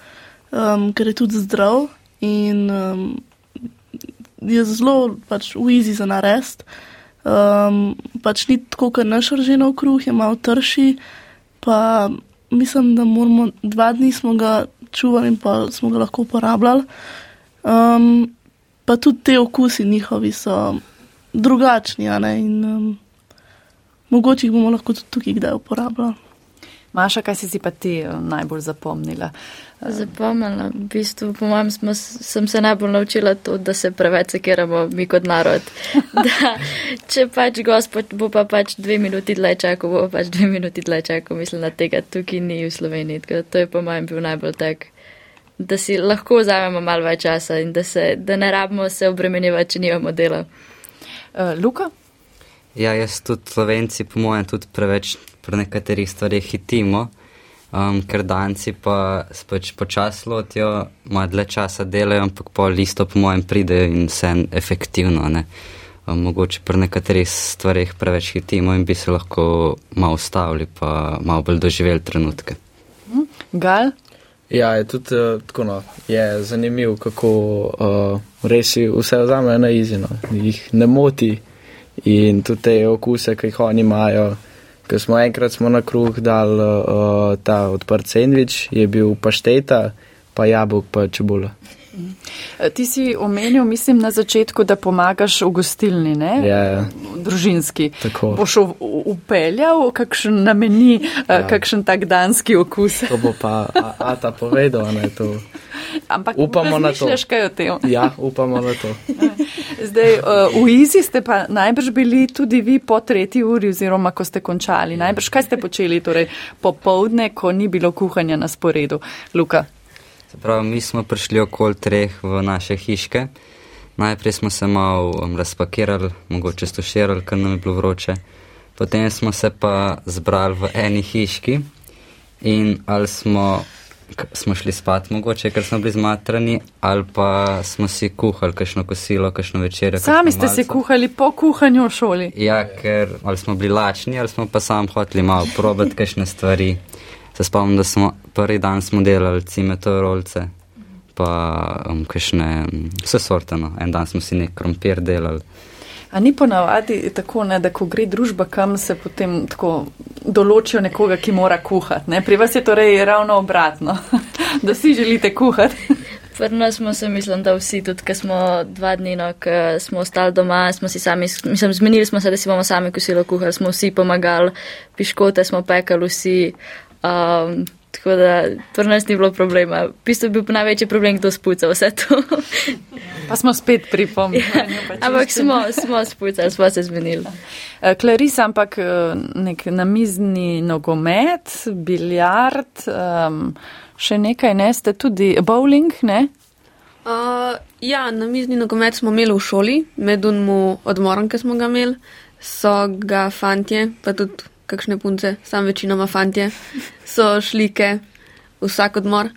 um, ker je tudi zdrav in um, je zelo pač v izi za narest. Um, pač ni tako, kot naš rženov kruh, je malo trši. Pa mislim, da moramo dva dni smo ga čuvali in pa smo ga lahko uporabljali. Um, pa tudi te okusi njihovi so drugačni, in um, mogoče jih bomo lahko tudi tukaj kdaj uporabljali. Maša, kaj si si pa ti eh, najbolj zapomnila? Zapomnila, v bistvu, po mojem, smo, sem se najbolj naučila to, da se preveč sekiramo mi kot narod. Da, če pač gospod bo pa pač dve minuti dlje čakal, bo pač dve minuti dlje čakal, mislim, da tega tukaj ni v Sloveniji. To je po mojem bil najbolj tak, da si lahko vzamemo malo več časa in da, se, da ne rabimo se obremenjevati, če nimamo dela. Uh, Luka? Ja, jaz tudi slovenci, po mojem, tudi preveč pri nekaterih stvarih hitimo, um, ker danci pa pač počas lotijo, malo dlje časa delajo, ampak po listo, po mojem, pridejo in vse efektivno. Um, mogoče pri nekaterih stvarih preveč hitimo in bi se lahko malo ustavili, pa malo bolj doživeli trenutke. Gal? Ja, je tudi uh, tako, no, je zanimivo, kako uh, res vse vzame na izino, jih ne moti in tudi te okuse, ki jih oni imajo. Ko smo enkrat smo na kruh dal uh, ta odprt sendvič, je bil pašteta, pa jabolk, pa čebula. Eh, ti si omenil, mislim, na začetku, da pomagaš v gostilni, ne? Ja, ja. Družinski. Tako. Boš upeljal, kakšen nameni, eh, ja. kakšen tak danski okus. To bo pa Ata povedal, ne to. Ampak upamo na to. Kaj o tem? Ja, upamo na to. Zdaj, uh, v Izi ste pa najbrž bili tudi vi po tretji uri, oziroma ko ste končali. Najbrž kaj ste počeli, torej popovdne, ko ni bilo kuhanja na sporedu, Luka? Prav, mi smo prišli okoli treh v naše hiške. Najprej smo se malo um, razpakirali, mogoče stoširali, ker nam je bilo vroče. Potem smo se pa zbrali v eni hiški in ali smo, smo šli spat, mogoče, ker smo bili zmatrani, ali pa smo si kuhali kakšno kosilo, kakšno večerjo. Sami ste si kuhali po kuhanju v šoli? Ja, ker ali smo bili lačni, ali smo pa sam hoteli malo probati kakšne stvari se spomnim, da smo prvi dan smo delali cimeto rolce, pa um, kakšne vse sorteno. En dan smo si nek krompir delali. A ni ponavadi tako, ne, da ko gre družba kam, se potem tako določijo nekoga, ki mora kuhati. Ne? Pri vas je torej ravno obratno, da si želite kuhati. Pri nas smo se, mislim, da vsi, tudi ko smo dva dni, no, ko smo ostali doma, smo si sami, mislim, zmenili smo se, da si bomo sami kosilo kuhali, smo vsi pomagali, piškote smo pekali vsi, Um, tako da to nas ni bilo problema. V bistvu je bil največji problem, kdo spuca vse to. pa smo spet pri pomenu. Ja, ampak smo, smo spucali, smo se zmenili. Klaris, eh, ampak eh, nek namizni nogomet, biljard, um, še nekaj, ne ste tudi bowling, ne? Uh, ja, namizni nogomet smo imeli v šoli, med unmu odmorom, ki smo ga imeli, so ga fantje, pa tudi kakšne punce, sam večinoma fantje, so šlike vsak odmor.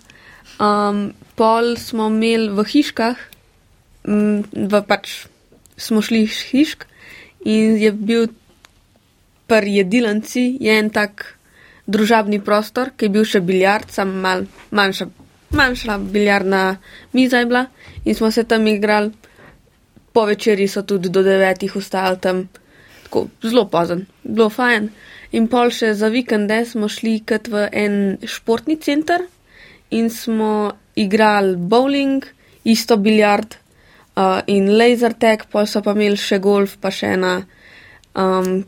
Um, pol smo imeli v hiškah, v pač smo šli iz hišk in je bil pri jedilanci en tak družabni prostor, ki je bil še biljard, sam mal manjša, manjša biljardna miza je bila in smo se tam igrali. Po večerji so tudi do devetih ustali tam, tako zelo pozen, bilo fajn. In pol še za vikende smo šli kot v en športni center in smo igrali bowling, isto biljard uh, in laser tag, pol so pa imeli še golf, pa še ena, um,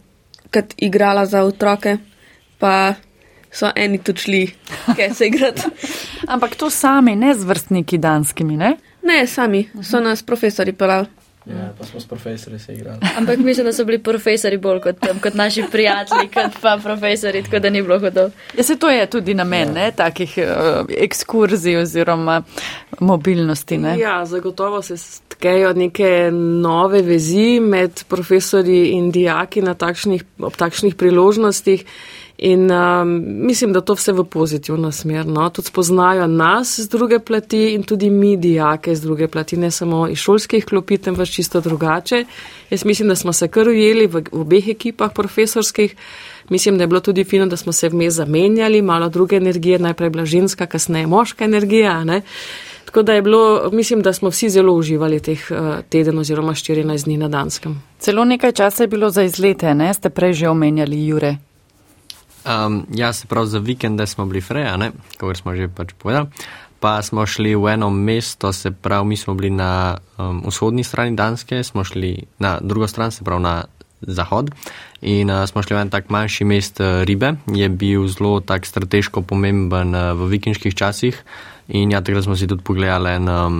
kot igrala za otroke, pa so eni tudi šli, kaj se igrati. Ampak to sami, ne z vrstniki danskimi, ne? Ne, sami, so nas profesori pelali. Ja, pa smo s profesori se igrali. Ampak mislim, da so bili profesori bolj kot, kot naši prijatelji, kot pa profesori, tako da ni bilo hodov. Ja, se to je tudi namen, ne, takih uh, ekskurzij oziroma mobilnosti, ne? Ja, zagotovo se tkejo neke nove vezi med profesori in dijaki na takšnih, ob takšnih priložnostih. In um, mislim, da to vse v pozitivno smer. No? Tudi spoznajo nas z druge plati in tudi mi, dijake z druge plati, ne samo iz šolskih klopi, temveč čisto drugače. Jaz mislim, da smo se kar ujeli v, v obeh ekipah profesorskih. Mislim, da je bilo tudi fino, da smo se vmes zamenjali, malo druge energije, najprej bila ženska, kasneje moška energija. Ne? Tako da je bilo, mislim, da smo vsi zelo uživali teh uh, teden oziroma 14 dni na Danskem. Celo nekaj časa je bilo za izlete, ne? Ste prej že omenjali Jure. Um, ja, se pravi, za vikende smo bili freja, kot smo že pač povedali. Pa smo šli v eno mesto, se pravi, mi smo bili na um, vzhodni strani Danske, smo šli na drugo stran, se pravi na zahod. In uh, smo šli v en tak manjši mest uh, Ribe, je bil zelo tak strateško pomemben uh, v vikinških časih. In ja, takrat smo si tudi pogledali en, um,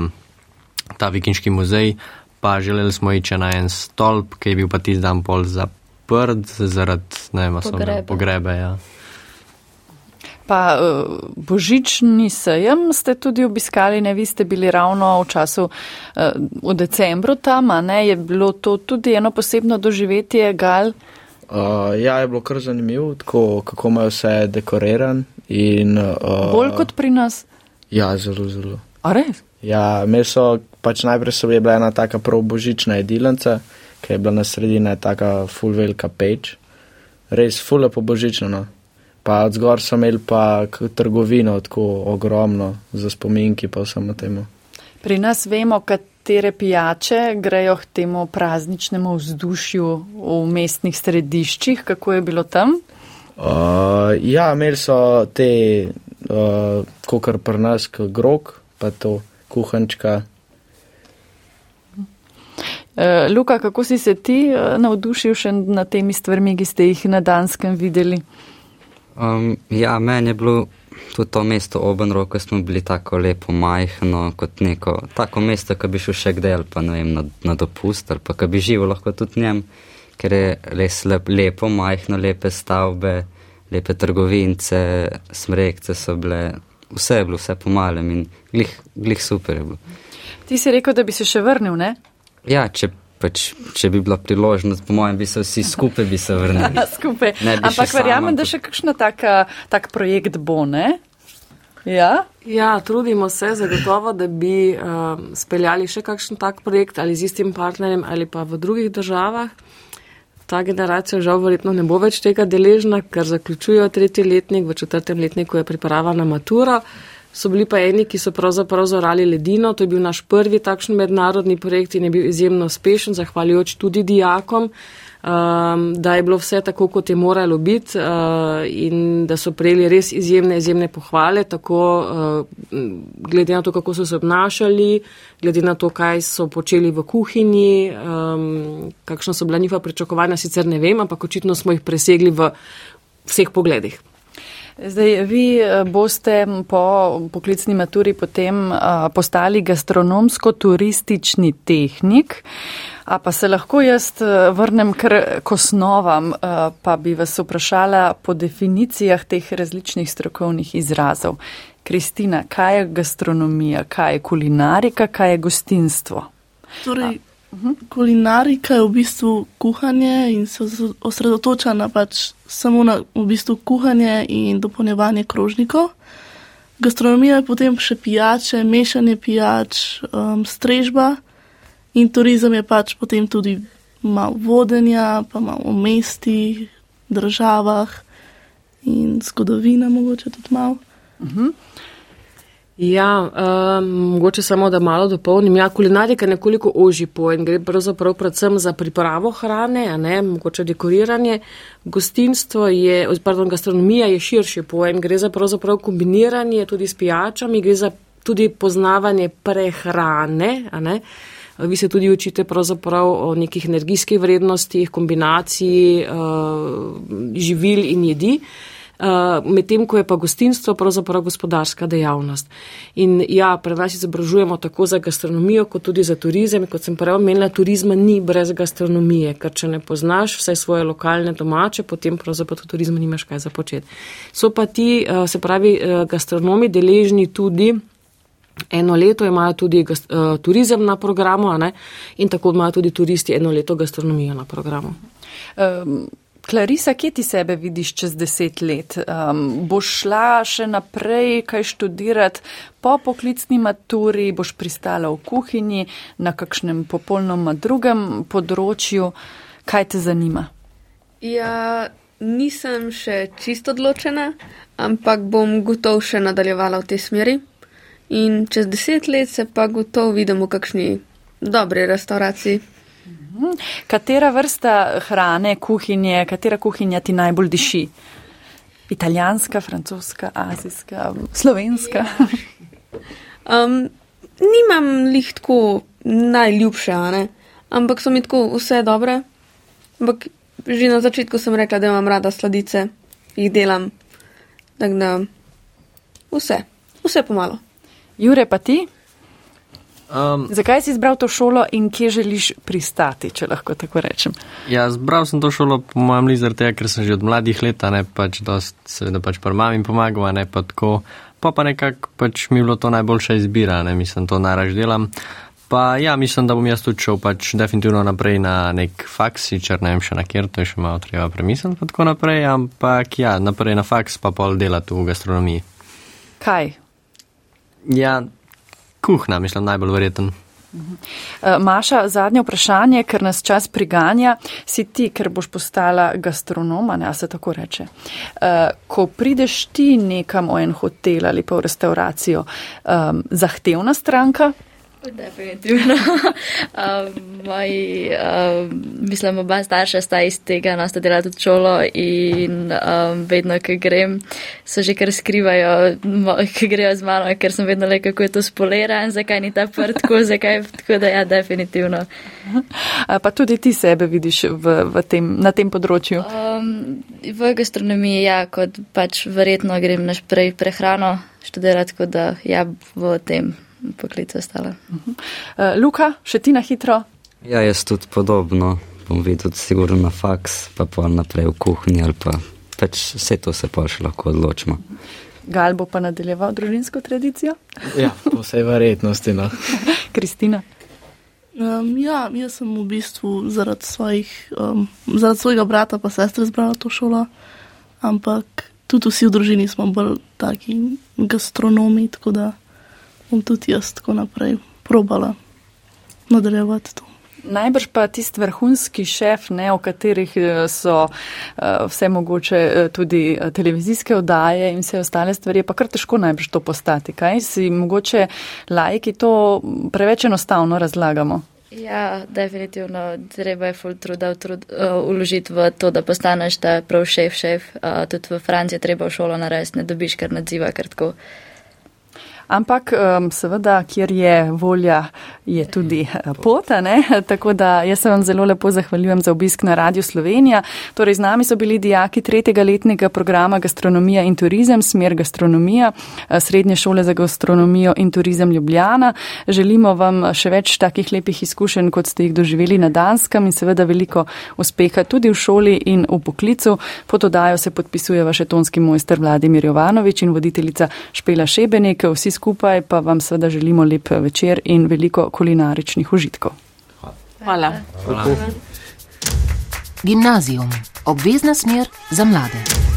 ta vikinški muzej, pa želeli smo iti na en stolp, ki je bil pa tisti dan pol zaprt zaprt zaradi vem, pogrebe. pogrebe ja. Pa eh, božični sejem ste tudi obiskali, ne vi ste bili ravno v času eh, v decembru tam, ne je bilo to tudi eno posebno doživetje gal? Uh, ja, je bilo kar zanimivo, tako, kako imajo vse dekoriran. In, uh, Bolj kot pri nas? Ja, zelo, zelo. A res? Ja, meso, pač najprej so bila ena taka prav božična jedilnica ki je bila na sredini tako full velika peč, res full lepo božično. No. Pa od zgor so imeli pa trgovino tako ogromno za spominki pa vsemu temu. Pri nas vemo, katere pijače grejo k temu prazničnemu vzdušju v mestnih središčih, kako je bilo tam? Uh, ja, imeli so te, uh, kot kar pri nas, grog, pa to kuhančka, Uh, Luka, kako si se ti uh, navdušil še nad temi stvarmi, ki ste jih na Danskem videli? Um, ja, meni je bilo tudi to mesto Obenro, ko smo bili tako lepo majhno, kot neko tako mesto, ki bi šel še kdaj ali pa ne vem, na, na dopust ali pa ki bi živel lahko tudi njem, ker je res lep, lepo, majhno, lepe stavbe, lepe trgovince, smrekce so bile, vse je bilo, vse pomalem in glih, glih super je bilo. Ti si rekel, da bi se še vrnil, ne? Ja, če, pač, če bi bila priložnost, po mojem, bi se vsi skupaj bi se vrnili. skupaj. Ampak verjamem, da še kakšna taka, tak projekt bo, ne? Ja? ja, trudimo se zagotovo, da bi um, speljali še kakšen tak projekt ali z istim partnerjem ali pa v drugih državah. Ta generacija žal verjetno ne bo več tega deležna, ker zaključujo tretji letnik, v četrtem letniku je priprava na maturo. Uh, so bili pa eni, ki so pravzaprav zorali ledino. To je bil naš prvi takšen mednarodni projekt in je bil izjemno uspešen, zahvaljujoč tudi dijakom, um, da je bilo vse tako, kot je moralo biti uh, in da so prejeli res izjemne, izjemne pohvale, tako uh, glede na to, kako so se obnašali, glede na to, kaj so počeli v kuhinji, um, kakšno so bila njihova pričakovanja, sicer ne vem, ampak očitno smo jih presegli v vseh pogledih. Zdaj, vi eh, boste po poklicni maturi potem eh, postali gastronomsko-turistični tehnik. A pa se lahko jaz eh, vrnem kar k osnovam, pa bi vas vprašala po definicijah teh različnih strokovnih izrazov. Kristina, kaj je gastronomija, kaj je kulinarika, kaj je gostinstvo? Torej. Kulinarika je v bistvu kuhanje in se osredotoča na pač samo na v bistvu kuhanje in dopolnjevanje krožnikov. Gastronomija je potem še pijače, mešanje pijač, um, strežba in turizem je pač potem tudi malo vodenja, pa malo v mestih, državah in zgodovina mogoče tudi malo. Uh mhm. -huh. Ja, um, mogoče samo, da malo dopolnim. Ja, kulinarika je nekoliko ožji pojem, gre pravzaprav predvsem za pripravo hrane, a ne, mogoče dekoriranje. Gostinstvo je, pardon, gastronomija je širši pojem, gre za pravzaprav kombiniranje tudi s pijačami, gre za tudi poznavanje prehrane, a ne. Vi se tudi učite pravzaprav o nekih energijskih vrednostih, kombinaciji uh, živil in jedi. Uh, Medtem, ko je pa gostinstvo pravzaprav gospodarska dejavnost. In ja, pri nas izobražujemo tako za gastronomijo, kot tudi za turizem. Kot sem prej omenila, turizma ni brez gastronomije, ker če ne poznaš vse svoje lokalne domače, potem pravzaprav tudi turizma nimaš kaj započeti. So pa ti, uh, se pravi, uh, gastronomi deležni tudi. Eno leto imajo tudi uh, turizem na programu, in tako imajo tudi turisti eno leto gastronomijo na programu. Um, Klarisa, kje ti sebe vidiš čez deset let? Um, boš šla še naprej kaj študirati po poklicni maturi, boš pristala v kuhinji na kakšnem popolnoma drugem področju? Kaj te zanima? Ja, nisem še čisto odločena, ampak bom gotov še nadaljevala v tej smeri. In čez deset let se pa gotov vidim v kakšni dobri restauraciji. Mhm. Katera vrsta hrane, kuhinje, katera kuhinja ti najbolj diši? Italijanska, francoska, azijska, slovenska? Um, nimam lih tako najljubše, ne? ampak so mi tako vse dobre. Ampak že na začetku sem rekla, da imam rada sladice, jih delam. Tako da vse, vse pomalo. Jure, pa ti? Um, Zakaj si izbral to šolo in kje želiš pristati, če lahko tako rečem? Ja, izbral sem to šolo, po mojem, zaradi tega, ker sem že od mladih let, ne pač dost, seveda pač par mami pomagal, ne pa tako. Pa pa nekako pač mi je bilo to najboljša izbira, ne mislim, to naraž delam. Pa ja, mislim, da bom jaz tudi šel pač definitivno naprej na nek faks, sicer ne vem še na kjer, to je še malo treba premisliti, pa tako naprej, ampak ja, naprej na faks pa pol delati v gastronomiji. Kaj? Ja, kuhna, mislim, najbolj verjeten. Eh, Maša, zadnje vprašanje, ker nas čas priganja, si ti, ker boš postala gastronoma, ne, se tako reče. Eh, ko prideš ti nekam v en hotel ali pa v restauracijo, eh, zahtevna stranka, Definitivno. um, moji, um, mislim, oba starša sta iz tega, no sta delala tudi šolo in um, vedno, ko grem, so že kar skrivajo, ko grejo z mano, ker sem vedno le, kako je to spoliran, zakaj ni ta prtko, zakaj, tako da ja, definitivno. Pa tudi ti sebe vidiš v, v tem, na tem področju? Um, v gastronomiji, ja, kot pač verjetno grem naprej prehrano študirati, tako da ja, v tem poklic ostala. Uh -huh. uh, Luka, še ti na hitro? Ja, jaz tudi podobno. Bom videl, sigurno na faks, pa pa naprej v kuhinji ali pa pač vse to se pa še lahko odločimo. Gal bo pa nadaljeval družinsko tradicijo? Ja, po vsej verjetnosti. No. Kristina. Um, ja, jaz sem v bistvu zaradi, svojih, um, zaradi svojega brata pa sestre izbrala to šolo, ampak tudi vsi v družini smo bolj taki gastronomi, tako da bom tudi jaz tako naprej probala nadaljevati to. Najbrž pa tisti vrhunski šef, ne, o katerih eh, so uh, vse mogoče uh, tudi televizijske oddaje in vse ostale stvari, pa kar težko najbrž to postati. Kaj si mogoče lajki to preveč enostavno razlagamo? Ja, definitivno treba je ful truda trud, uh, uložiti v to, da postaneš ta prav šef, šef. Uh, tudi v Franciji treba v šolo narediti, ne dobiš kar nadziva, ker tako. Ampak um, seveda, kjer je volja, je tudi eh, pota. Ne? Tako da jaz se vam zelo lepo zahvaljujem za obisk na Radio Slovenija. Torej, z nami so bili dijaki tretjega letnega programa Gastronomija in turizem, smer gastronomija, eh, Srednje šole za gastronomijo in turizem Ljubljana. Želimo vam še več takih lepih izkušenj, kot ste jih doživeli na Danskem in seveda veliko uspeha tudi v šoli in v poklicu. Pod odajo se podpisuje vaš tonski mojster Vladimir Jovanovič in voditeljica Špela Šebenek. Vsi skupaj pa vam seveda želimo lep večer in veliko kulinaričnih užitkov. Hvala. Hvala. Gimnazijum. Obvezna smer za mlade.